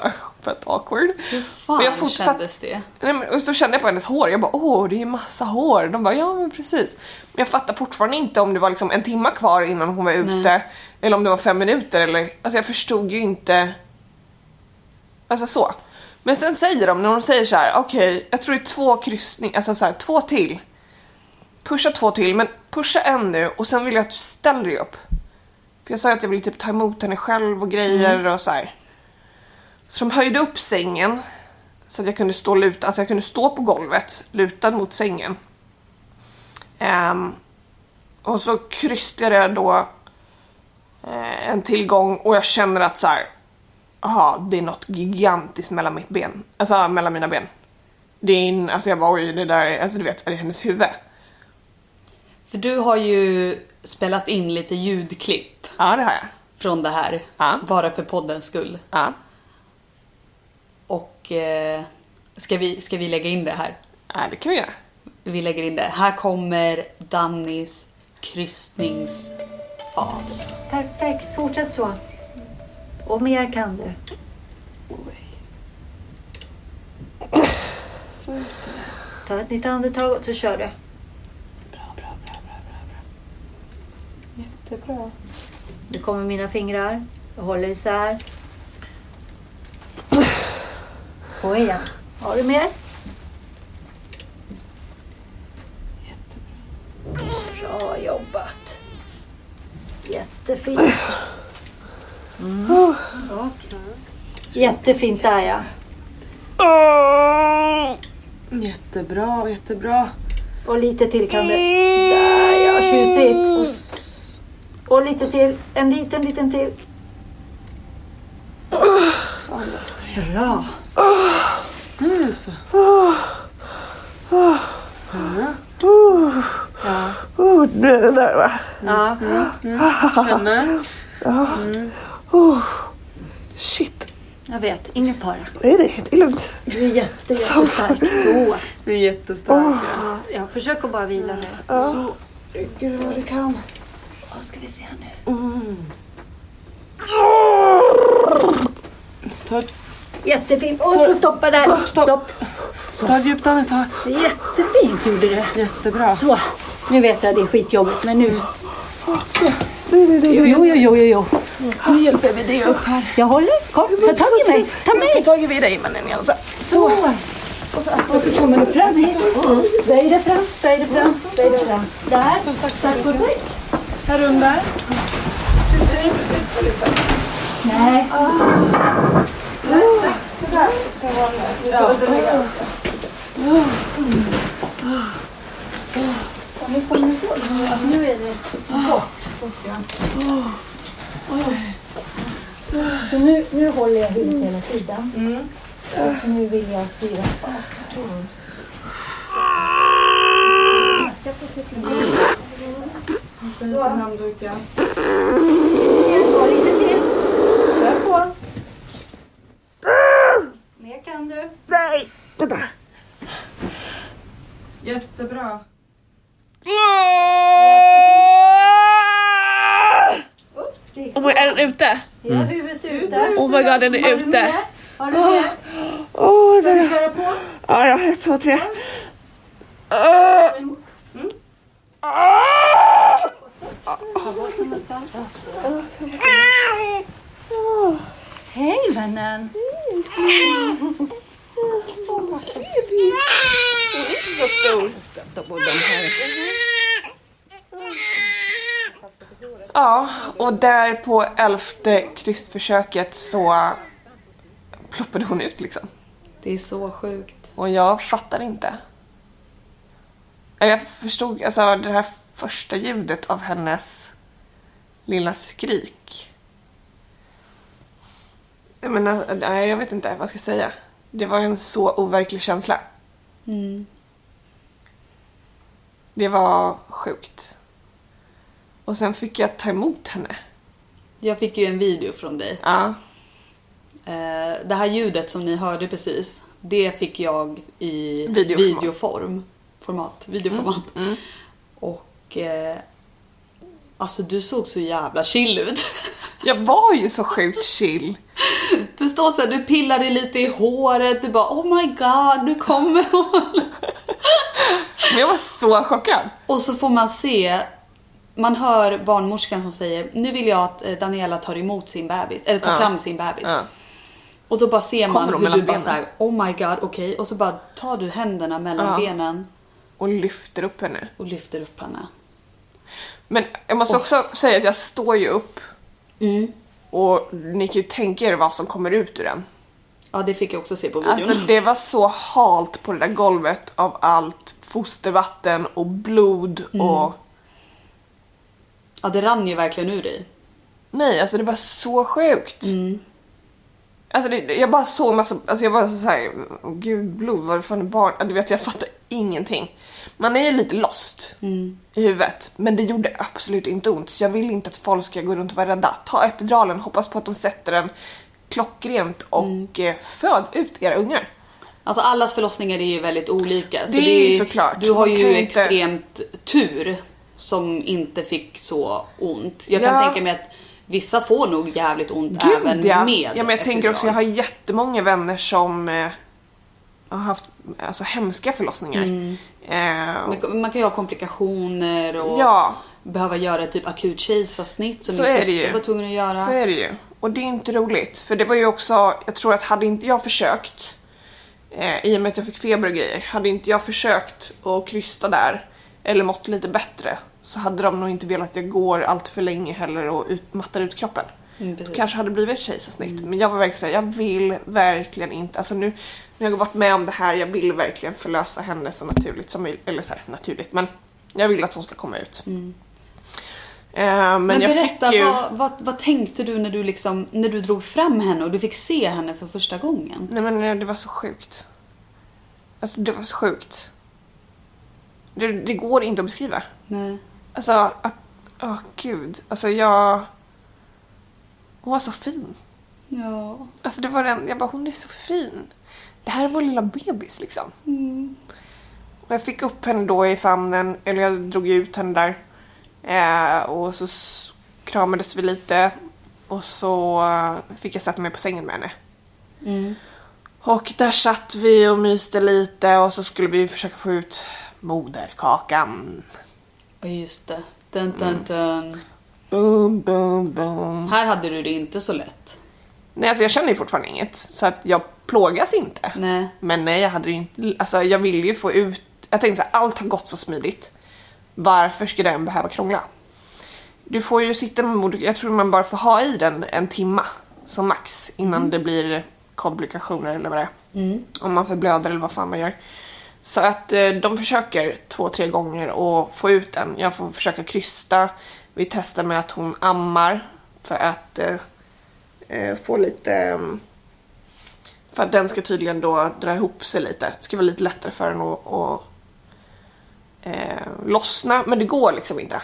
fett awkward. Hur fan jag fortsatt- kändes det? Nej, men, och så kände jag på hennes hår, jag bara åh det är massa hår. De bara ja men precis. Men jag fattar fortfarande inte om det var liksom en timma kvar innan hon var ute. Nej. Eller om det var fem minuter eller, alltså jag förstod ju inte. Alltså så. Men sen säger de, när de säger så här, okej jag tror det är två kryssningar, alltså så här, två till. Pusha två till, men pusha en nu och sen vill jag att du ställer dig upp. För jag sa att jag ville typ ta emot henne själv och grejer och så här. Så de höjde upp sängen så att jag kunde stå luta, alltså jag kunde stå på golvet lutad mot sängen. Ehm, och så krystade jag då eh, en tillgång och jag känner att så här, aha, det är något gigantiskt mellan mitt ben, alltså mellan mina ben. Det är in, alltså jag bara oj det där, är- alltså du vet, är det hennes huvud? För du har ju spelat in lite ljudklipp Ja det har jag. från det här. Ja. Bara för poddens skull. Ja, Och eh, ska, vi, ska vi lägga in det här? ja det kan vi göra. Vi lägger in det. Här kommer Dannys kryssningsfas. Perfekt, fortsätt så. Och mer kan du. Ta ett nytt andetag och så kör du. Jättebra. Nu kommer mina fingrar. Jag håller isär. Och igen. Har du mer? Bra jobbat. Jättefint. Mm. Och- Jättefint där ja. Jättebra, jättebra. Och lite till kan du. Där ja, tjusigt. Och, s- och lite till. En liten, liten till. Bra. Nu så. Ja. Oh, det där va. ja. Känner. Shit. Jag vet, ingen fara. Nej, det är lugnt. Du är jätte, jättestark. Så. Du är jättestark. Ja, jag försöker bara vila nu. Så. Gud vad du kan. Vad ska vi se här nu? Ta, Jättefint. Och så stoppa där. Stopp, stopp. Stopp. ta ett djupt andetag. Jättefint gjorde du. Jättebra. Så. Nu vet jag det är skitjobbigt men nu. Så. Nej, nej, nej. Jo, jo, jo, jo, jo. Nu hjälper vi dig upp här. Jag håller. Kom, ta tag i mig. Ta mig. tagit vid dig mannen Elsa. Så. Och så kommer du fram. Böj dig fram, böj dig fram, böj dig fram. Där. Så sakta. Tack och tack. Här under. Nej. Ja, Nu kommer bort. Nu är det bort. Så nu, nu håller jag hit hela tiden. Och nu vill jag styra bak. Så. Handduken. Ta lite till. Kör på. Mer kan du. Nej, vänta. Jättebra. Oops, Oh my, är den ute? Ja, huvudet ute. Oh my god, den är Har du ute. mer? Har du mer? Åh, Ska den... köra på? Ja, ja, ett, två, tre. Ah! Ta bort den nästan. Hej vännen! Så stor. Ja, och där på elfte krystförsöket så ploppade hon ut liksom. Det är så sjukt. Och jag fattar inte. Jag förstod, alltså det här första ljudet av hennes lilla skrik. Jag menar, nej, jag vet inte vad jag ska säga. Det var en så overklig känsla. Mm. Det var sjukt. Och sen fick jag ta emot henne. Jag fick ju en video från dig. Ja. Eh, det här ljudet som ni hörde precis, det fick jag i Videoformat. videoform. Format, videoformat. Mm. Och eh, alltså du såg så jävla chill ut. Jag var ju så sjukt chill. Du står såhär, du pillar dig lite i håret, du bara oh my god, nu kommer hon. Men jag var så chockad. Och så får man se, man hör barnmorskan som säger nu vill jag att eh, Daniela tar emot sin bebis, eller tar Ja. fram sin bebis. Ja. Och då bara ser man hur du benen? såhär, oh my god, okej. Och så bara tar du händerna mellan Ja. benen Och lyfter upp henne. och lyfter upp henne. Men jag måste också säga att jag står ju upp Mm. och ni kan ju tänka er vad som kommer ut ur den. Ja, det fick jag också se på videon. Alltså det var så halt på det där golvet av allt fostervatten och blod Mm. och... Ja, det rann ju verkligen ur dig. Nej, alltså det var så sjukt. Mm. Alltså det, jag bara såg massa, alltså jag bara så här, gud blod, vad är för en barn? Ja, Du vet jag fattar ingenting. Man är ju lite lost Mm. i huvudet, men det gjorde absolut inte ont. Så jag vill inte att folk ska gå runt och vara rädda. Ta epiduralen, hoppas på att de sätter den klockrent och Mm. föd ut era ungar. Alltså allas förlossningar är ju väldigt olika. Så Det är ju såklart. Du har ju ju inte- extremt tur som inte fick så ont. Jag kan Ja. tänka mig att vissa får nog jävligt ont även ja. med ja, men jag tänker också, jag epidural. har jättemånga vänner som eh, har haft alltså, hemska förlossningar. Mm. Eh, Man kan ju ha komplikationer och ja, behöva göra typ akut kejsarsnitt som Så min det syster var tvungen att göra. så är det ju. Och det är inte roligt. För det var ju också, jag tror att hade inte jag försökt, eh, i och med att jag fick feber och grejer, hade inte jag försökt att krysta där, eller mått lite bättre, så hade de nog inte velat att jag går allt för länge heller och ut, mattar ut kroppen. Mm, kanske hade blivit ett kejsarsnitt. Men jag var verkligen såhär, jag vill verkligen inte, alltså nu jag har varit med om det här, jag vill verkligen förlösa henne så naturligt som möjligt. Eller så här, naturligt, men jag vill att hon ska komma ut. Mm. Eh, men, Men, berätta, ju... vad, vad, vad tänkte du när du, liksom, när du drog fram henne och du fick se henne för första gången? Nej men eh, det var så sjukt. Alltså det var så sjukt. Det, det går inte att beskriva. Nej. Alltså att, åh gud. Alltså jag... Hon var så fin. Ja. Alltså det var den, jag bara hon är så fin. Det här är vår lilla bebis liksom. Mm. Och jag fick upp henne då i famnen, eller jag drog ut henne där. Eh, och så kramades vi lite. Och så eh, fick jag sätta mig på sängen med henne. Mm. Och där satt vi och myste lite och så skulle vi försöka få ut moderkakan. Ja, just det. Dun, dun, Mm. dun. Bum, bum, bum. Här hade du det inte så lätt. Nej, alltså jag känner ju fortfarande inget så att jag plågas inte. Nej. Men nej, jag hade ju inte, alltså jag ville ju få ut, jag tänkte så här, allt har gått så smidigt. Varför ska den behöva krångla? Du får ju sitta med jag tror man bara får ha i den en timma som max innan det blir komplikationer eller vad det är. Mm. Om man förblöder eller vad fan man gör. Så att eh, de försöker två, tre gånger att få ut den. Jag får försöka krysta. Vi testar med att hon ammar för att eh, få lite... eh, för att den ska tydligen då dra ihop sig lite. Det ska vara lite lättare för den att, att eh, lossna. Men det går liksom inte.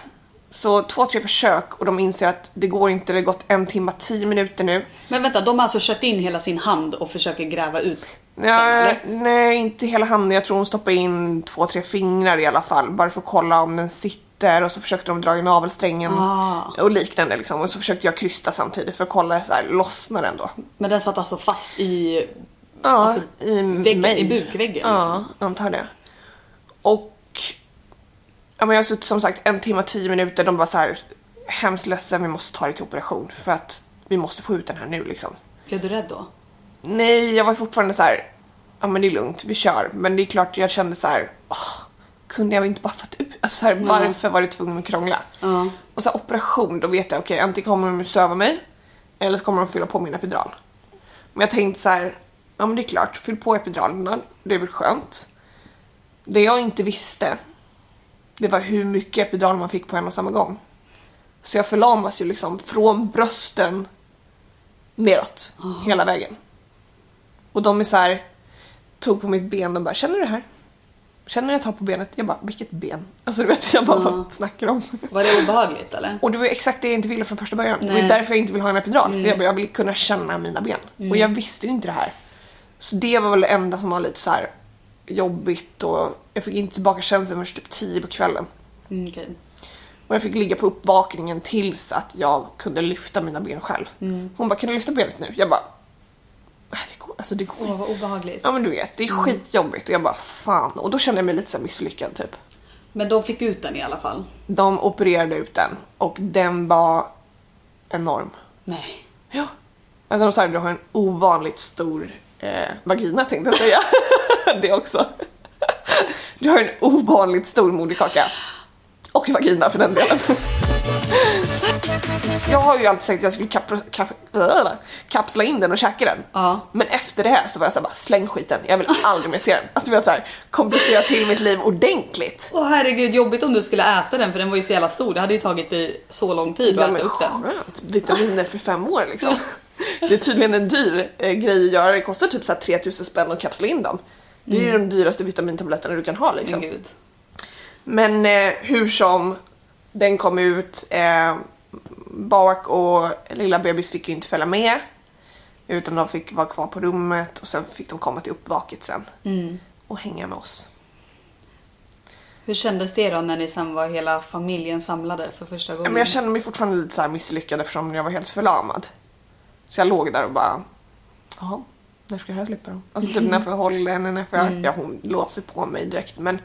Så två, tre försök och de inser att det går inte. Det har gått en timme, tio minuter nu. Men vänta, de har alltså kört in hela sin hand och försöker gräva ut den, Ja, nej, inte hela handen. Jag tror hon stoppade in två, tre fingrar i alla fall. Bara för att kolla om den sitter och så försökte de dra i navelsträngen Ah. och liknande liksom. Och så försökte jag krysta samtidigt för att kolla så här, lossnar den då? Men den satt alltså fast i... Ja, Alltså, i väggen- mig. i bukväggen, Ja, liksom. antar det. Och ja, men jag har suttit som sagt en timme, tio minuter. De bara så här, hemskt ledsen, vi måste ta dig till operation för att vi måste få ut den här nu liksom. Blev du rädd då? Nej, jag var fortfarande så här. ja men det är lugnt, vi kör. Men det är klart jag kände så här. åh, kunde jag inte bara fått ut, alltså så här, varför var det tvungen att krångla? Ja. Och så här, operation, då vet jag okej antingen kommer de att söva mig eller så kommer de fylla på min epidural. Men jag tänkte så här, ja men det är klart, fyll på epiduralerna, det är väl skönt. Det jag inte visste, det var hur mycket epidural man fick på en och samma gång. Så jag förlamas ju liksom från brösten neråt hela vägen. Och de är så här, tog på mitt ben och bara, känner du det här? Känner jag tar på benet? Jag bara, vilket ben? Alltså du vet, jag bara, Ja. vad snackar om? Var det obehagligt eller? Och det var ju exakt det jag inte ville från första början. Det Nej. var därför jag inte vill ha en epidural. För jag, bara, jag vill kunna känna mina ben. Och jag visste ju inte det här. Så det var väl det enda som var lite så här jobbigt och jag fick inte tillbaka känslan förrän typ 10 på kvällen. Mm, okej. Och jag fick ligga på uppvakningen tills att jag kunde lyfta mina ben själv. Hon bara, kan du lyfta benet nu? Jag bara, "Nej, det går, alltså det går Åh, vad obehagligt. Ja men du vet, det är skitjobbigt och jag bara fan. Och då kände jag mig lite så här misslyckad typ. Men de fick ut den i alla fall. De opererade ut den och den var enorm. Nej. Ja. Alltså de sa att du har en ovanligt stor eh, vagina tänkte jag säga. det också. Du har en ovanligt stor moderkaka. Och vagina för den delen. Jag har ju alltid sagt att jag skulle kap, kap, kapsla in den och käka den. Ja. Men efter det här så var jag såhär bara släng skiten, jag vill aldrig mer se den. Alltså du vet såhär, komplicera till mitt liv ordentligt. Åh herregud, jobbigt om du skulle äta den för den var ju så jävla stor. Det hade ju tagit dig så lång tid att Ja, äta men upp den. vitaminer för fem år liksom. Det är tydligen en dyr eh, grej att göra, det kostar typ så här 3000 spänn att kapsla in dem. Det är ju de dyraste vitamintabletterna du kan ha liksom. Gud. Men eh, hur som, den kom ut. Eh, Bak och lilla bebis fick ju inte följa med. Utan de fick vara kvar på rummet och sen fick de komma till uppvaket sen. Mm. Och hänga med oss. Hur kändes det då när ni sen var hela familjen samlade för första gången? men jag kände mig fortfarande lite så här misslyckad eftersom jag var helt förlamad. Så jag låg där och bara, jaha, när ska jag släppa dem? Alltså typ när får jag hålla henne, när får jag... Ja, hon låser på mig direkt men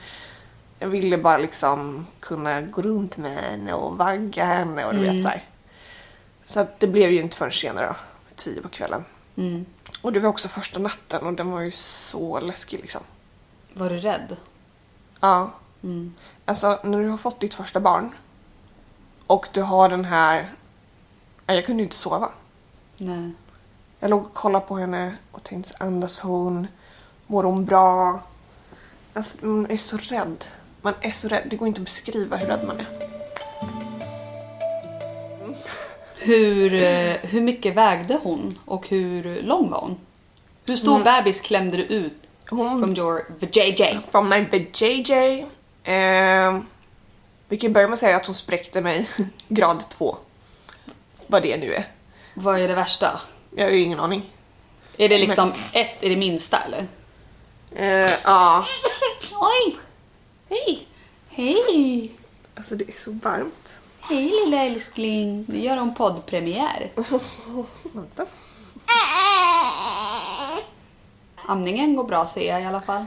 jag ville bara liksom kunna gå runt med henne och vagga henne och du vet så här. Så att det blev ju inte förrän senare tio på kvällen. Mm. Och det var också första natten och den var ju så läskig liksom. Var du rädd? Ja. Mm. Alltså när du har fått ditt första barn och du har den här... Ja, Jag kunde ju inte sova. Nej. Jag låg och kollade på henne och tänkte andas hon? Mår hon bra? Alltså man är så rädd. Man är så rädd. Det går inte att beskriva hur rädd man är. Hur, eh, hur mycket vägde hon och hur lång var hon? Hur stor bebis klämde du ut Hon from your JJ? From my JJ. Eh, vi kan börja med att säga att hon spräckte mig grad 2. Vad det nu är. Vad är det värsta? Jag har ju ingen aning. Är det liksom ett är det minsta eller? Eh, Ja. Oj! Hej! Hej! Alltså det är så varmt. Hej lilla älskling! Nu gör hon poddpremiär. Vänta. Amningen går bra ser jag i alla fall.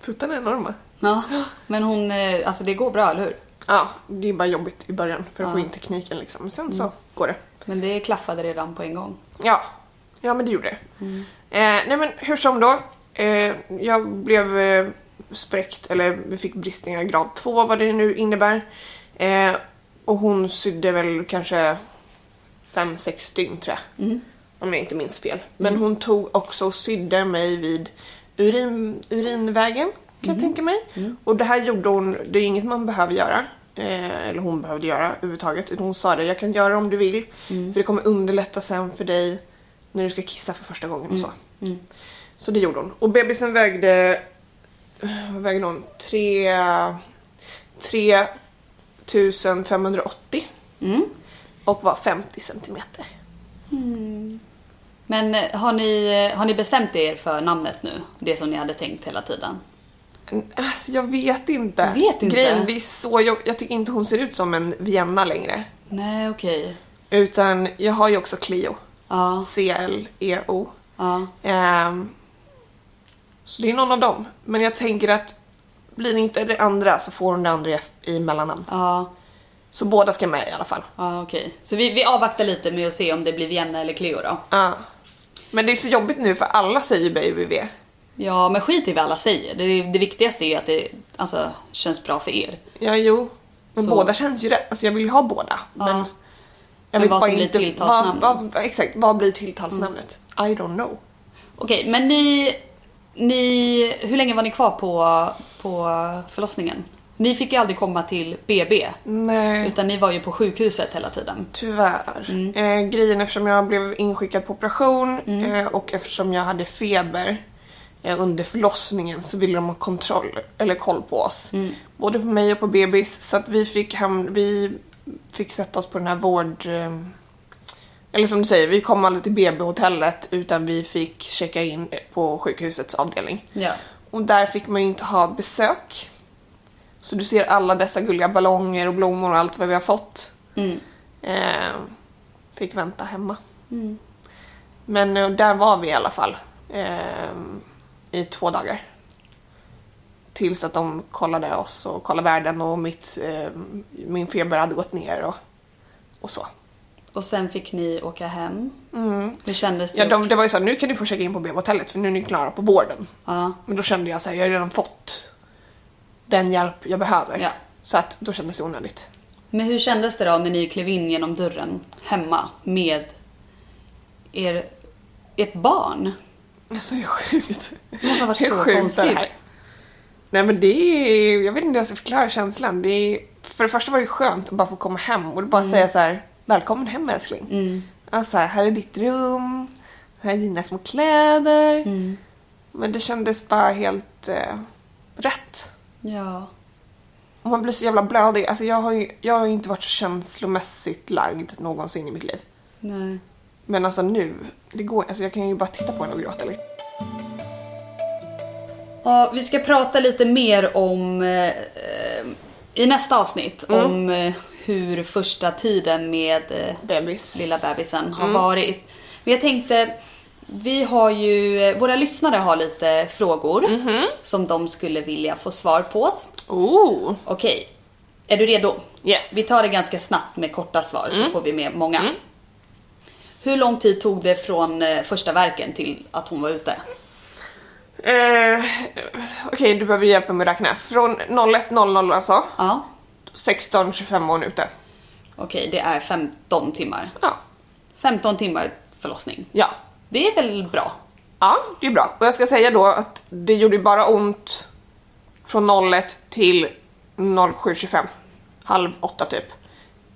Tuttarna är enorma. Ja, men hon, eh, alltså det går bra eller hur? Ja, det är bara jobbigt i början för att få Ja. in tekniken liksom. Men sen så går det. Men det klaffade redan på en gång. Ja, ja men det gjorde det. Eh, nej men hur som då. Eh, jag blev eh, spräckt, eller vi fick bristningar grad 2 vad det nu innebär. Eh, och hon sydde väl kanske 5-6 dygn tror jag. Om jag inte minns fel. Men hon tog också och sydde mig vid urin, urinvägen kan jag tänka mig. Och det här gjorde hon, det är inget man behöver göra. Eh, eller hon behövde göra överhuvudtaget. Hon sa det, jag kan göra det om du vill. För det kommer underlätta sen för dig när du ska kissa för första gången och så. Så det gjorde hon. Och bebisen vägde, vad vägde hon? 3, 3580 Mm. och var 50 centimeter. Men eh, har ni, eh, har ni bestämt er för namnet nu? Det som ni hade tänkt hela tiden? Alltså jag vet inte. Vet inte? Grejen, det är så jobb- Jag tycker inte hon ser ut som en Vienna längre. Nej, okej. Utan jag har ju också Clio. Ja, C-L-E-O. ja. Ehm, så det är någon av dem. Men jag tänker att blir det inte det andra så får hon det andra i- mellannamn. Ja, Så båda ska med i alla fall. ja okej. Så vi, vi avvaktar lite med att se om det blir Vienna eller Cleo då. Ja. Men det är så jobbigt nu för alla säger BVV. Ja, men skit i vad alla säger. Det, det viktigaste är att det alltså, känns bra för er. Ja, jo. Men Så. båda känns ju rätt. Alltså jag vill ju ha båda. Men Ja. jag Men vad som blir inte tilltalsnamn? vad, vad, exakt, vad blir tilltalsnamnet? I don't know. Okej, men ni, ni... Hur länge var ni kvar på, på förlossningen? Ni fick ju aldrig komma till BB. Nej. Utan ni var ju på sjukhuset hela tiden. Tyvärr. Mm. Eh, grejen eftersom jag blev inskickad på operation eh, och eftersom jag hade feber eh, under förlossningen så ville de ha kontroll, eller koll på oss. Mm. Både på mig och på bebis. Så att vi fick, ham- vi fick sätta oss på den här vård... Eh, eller som du säger, vi kom aldrig till BB-hotellet utan vi fick checka in på sjukhusets avdelning. Ja. Och där fick man ju inte ha besök. Så du ser alla dessa gulliga ballonger och blommor och allt vad vi har fått. Mm. Eh, fick vänta hemma. Mm. Men eh, där var vi i alla fall. Eh, I två dagar. Tills att de kollade oss och kollade världen och mitt, eh, min feber hade gått ner och, och så. Och sen fick ni åka hem. Mm. Hur kändes det? Ja, de, det var ju så här, nu kan du få checka in på BB-hotellet för nu är ni klara på vården. ja. Men då kände jag så här, jag har redan fått den hjälp jag behöver. Ja. Så att då kändes det onödigt. Men hur kändes det då när ni klev in genom dörren hemma med er, ert barn? Alltså det är sjukt. Det måste ha varit så konstigt. Nej men det är, jag vet inte hur jag ska förklara känslan. Det är, för det första var det skönt att bara få komma hem och bara säga så här: välkommen hem älskling. Mm. Alltså här, här är ditt rum, här är dina små kläder. Mm. Men det kändes bara helt eh, rätt. Ja. Och man blir så jävla blödig. Alltså jag har ju jag har ju inte varit så känslomässigt lagd någonsin i mitt liv. Nej. Men alltså nu, det går alltså jag kan ju bara titta på henne och gråta liksom. Ja, vi ska prata lite mer om eh, eh, i nästa avsnitt Mm. om eh, hur första tiden med eh, Bebis. lilla bebisen har Mm. varit. Men jag tänkte, vi har ju, våra lyssnare har lite frågor Mhm. som de skulle vilja få svar på. Oh! Okej, är du redo? Yes. Vi tar det ganska snabbt med korta svar Mm. så får vi med många. Hur lång tid tog det från eh, första verken till att hon var ute? Eh, Okej, du behöver hjälpa mig att räkna. Från 01.00 alltså, Ja, 16.25 år ute. okej det är 15 timmar. Ja. 15 timmar förlossning. Ja. Det är väl bra? Ja, det är bra. Och jag ska säga då att det gjorde bara ont från 01 till 07.25. Halv åtta typ.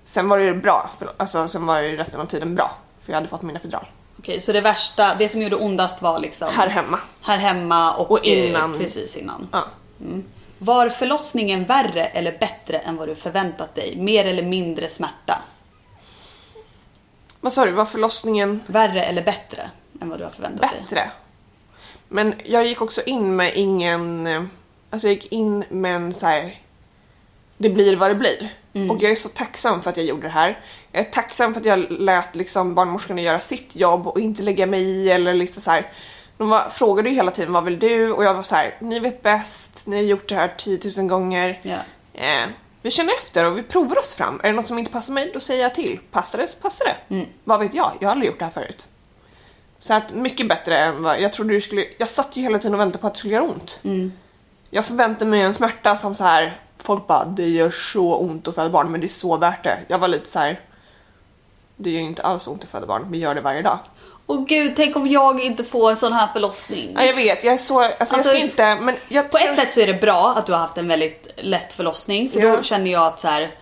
Sen var det bra, för, alltså sen var det resten av tiden bra. För jag hade fått min epidural. Okej, så det värsta, det som gjorde ondast var liksom Här hemma. här hemma och, Och innan. Eh, precis innan. Ja. Var förlossningen värre eller bättre än vad du förväntat dig? Mer eller mindre smärta? Vad sa du, var förlossningen Värre eller bättre än vad du har förväntat dig? bättre? Men jag gick också in med ingen... eh, Alltså jag gick in med en så här. Det blir vad det blir. Och jag är så tacksam för att jag gjorde det här. Jag är tacksam för att jag lät liksom barnmorskorna göra sitt jobb och inte lägga mig i eller liksom så här. De var, frågade ju hela tiden vad vill du? Och jag var så här, ni vet bäst, ni har gjort det här 10 000 gånger. Ja. Eh, vi känner efter och vi provar oss fram. Är det något som inte passar mig, då säger jag till. Passar det så passar det. Mm. Vad vet jag? Jag har aldrig gjort det här förut. Så att mycket bättre än vad jag trodde du skulle... Jag satt ju hela tiden och väntade på att det skulle göra ont. Mm. Jag förväntade mig en smärta som så här. Folk bara, det gör så ont att föda barn men det är så värt det. Jag var lite så här. Det gör ju inte alls ont att föda barn, vi gör det varje dag. Och gud, tänk om jag inte får en sån här förlossning. Ja, jag vet, jag är så... Alltså, jag Alltså, ska inte... Men jag På tror- ett sätt så är det bra att du har haft en väldigt lätt förlossning för Ja. då känner jag att så här,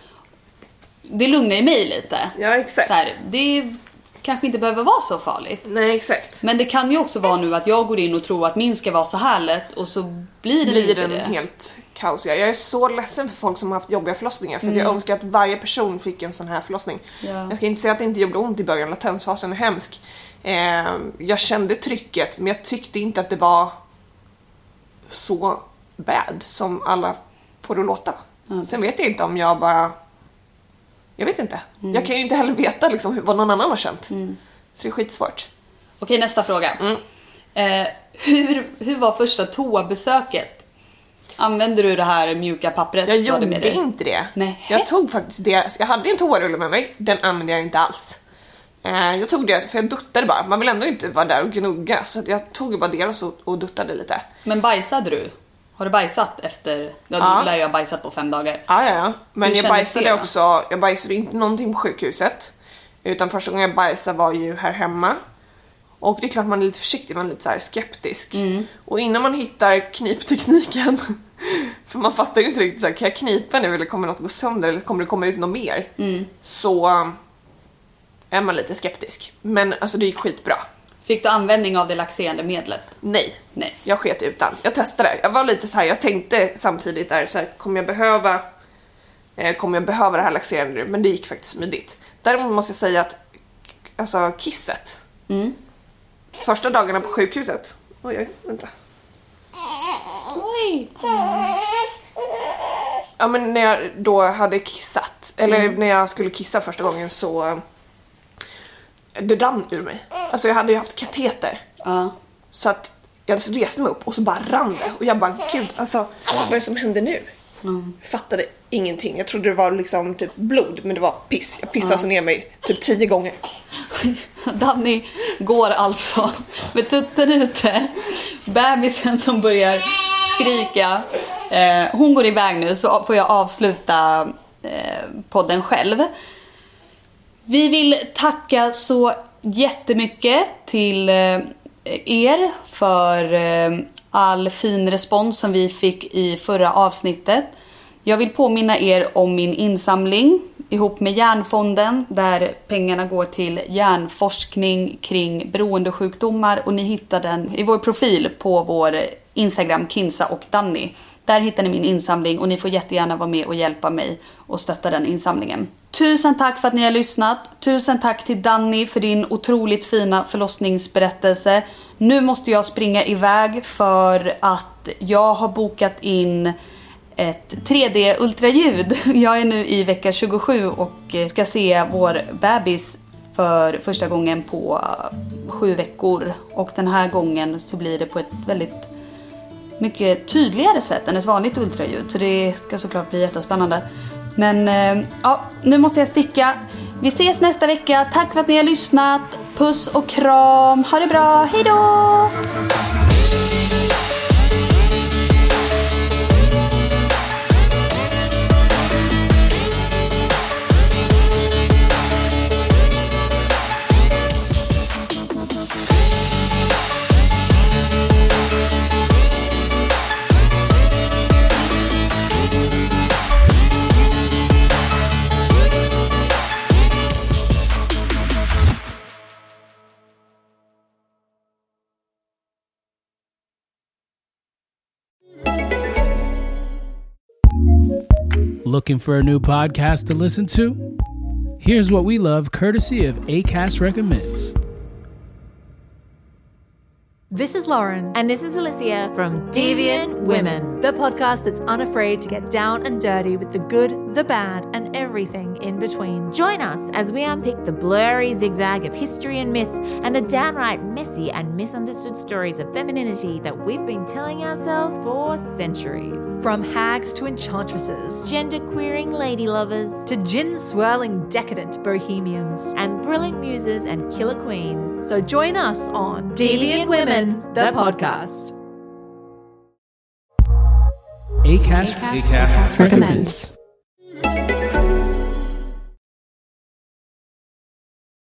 det lugnar ju mig lite. Ja, exakt. Så här, det kanske inte behöver vara så farligt. Nej, exakt. Men det kan ju också vara nu att jag går in och tror att min ska vara så här lätt och så blir den blir inte den det. helt kaosig. Jag är så ledsen för folk som har haft jobbiga förlossningar för Mm. jag önskar att varje person fick en sån här förlossning. Ja. Jag ska inte säga att det inte gjorde ont i början, latensfasen är hemsk. Eh, jag kände trycket men jag tyckte inte att det var så bad som alla får det att låta. Ja, Sen vet jag inte om jag bara... Jag vet inte. Mm. Jag kan ju inte heller veta liksom vad någon annan har känt. Så det är skitsvårt. Okej, nästa fråga. Mm. Eh, hur, hur var första toabesöket? Använde du det här mjuka pappret? Jag du hade gjorde inte det. Nej. Jag tog faktiskt det. Jag hade en toarulle med mig. Den använde jag inte alls. Eh, jag tog det för jag duttade bara, man vill ändå inte vara där och gnugga så jag tog bara det och, så, och duttade lite. Men bajsade du? Har du bajsat efter? Ja, Ja. du lär ju ha bajsat på fem dagar. Ja, ja, ja. Men Hur jag bajsade det också, jag bajsade inte någonting på sjukhuset. Utan första gången jag bajsade var ju här hemma. Och det är klart man är lite försiktig, man är lite så här skeptisk. Mm. Och innan man hittar kniptekniken, för man fattar ju inte riktigt så här, kan jag knipa nu eller kommer något gå sönder eller kommer det komma ut något mer? Mm. Så um, är man lite skeptisk. Men alltså det gick skitbra. Fick du användning av det laxerande medlet? Nej, Nej. jag sket utan. Jag testade. Jag var lite så här, jag tänkte samtidigt där så här, kommer jag behöva eh, kommer jag behöva det här laxerande nu? Men det gick faktiskt smidigt. Däremot måste jag säga att alltså kisset. Mm. Första dagarna på sjukhuset. Oj, oj, vänta. Oj! Ja men när jag då hade kissat, eller när jag skulle kissa första gången så det rann ur mig. Alltså jag hade ju haft kateter. Ja. Så att jag reste mig upp och så bara rann det. Och jag bara gud alltså vad är det som händer nu? Jag fattade ingenting. Jag trodde det var liksom typ blod men det var piss. Jag pissade så ner mig typ tio gånger. Danny går alltså med tutten ute, bebisen som börjar skrika. Eh, hon går iväg nu så får jag avsluta eh, podden själv. Vi vill tacka så jättemycket till eh, er för eh, all fin respons som vi fick i förra avsnittet. Jag vill påminna er om min insamling ihop med Hjärnfonden där pengarna går till hjärnforskning kring beroendesjukdomar och ni hittar den i vår profil på vår Instagram Kinsa och Danny. Där hittar ni min insamling och ni får jättegärna vara med och hjälpa mig och stötta den insamlingen. Tusen tack för att ni har lyssnat. Tusen tack till Danny för din otroligt fina förlossningsberättelse. Nu måste jag springa iväg för att jag har bokat in ett 3D ultraljud. Jag är nu i vecka 27 och eh, ska se vår bebis för första gången på sju veckor. Och den här gången så blir det på ett väldigt mycket tydligare sätt än ett vanligt ultraljud. Så det ska såklart bli jättespännande. Men eh, ja, nu måste jag sticka. Vi ses nästa vecka. Tack för att ni har lyssnat. Puss och kram. Ha det bra. Hejdå! Looking for a new podcast to listen to? Here's what we love courtesy of ACAST Recommends. This is Lauren, And this is Alicia from Deviant Women, the podcast that's unafraid to get down and dirty with the good, the bad, and everything in between. Join us as we unpick the blurry zigzag of history and myth and the downright messy and misunderstood stories of femininity that we've been telling ourselves for centuries. From hags to enchantresses, Gender queering lady lovers to gin swirling decadent bohemians. and brilliant muses and killer queens. So join us on Deviant the podcast. ACAST, ACAST. recommends.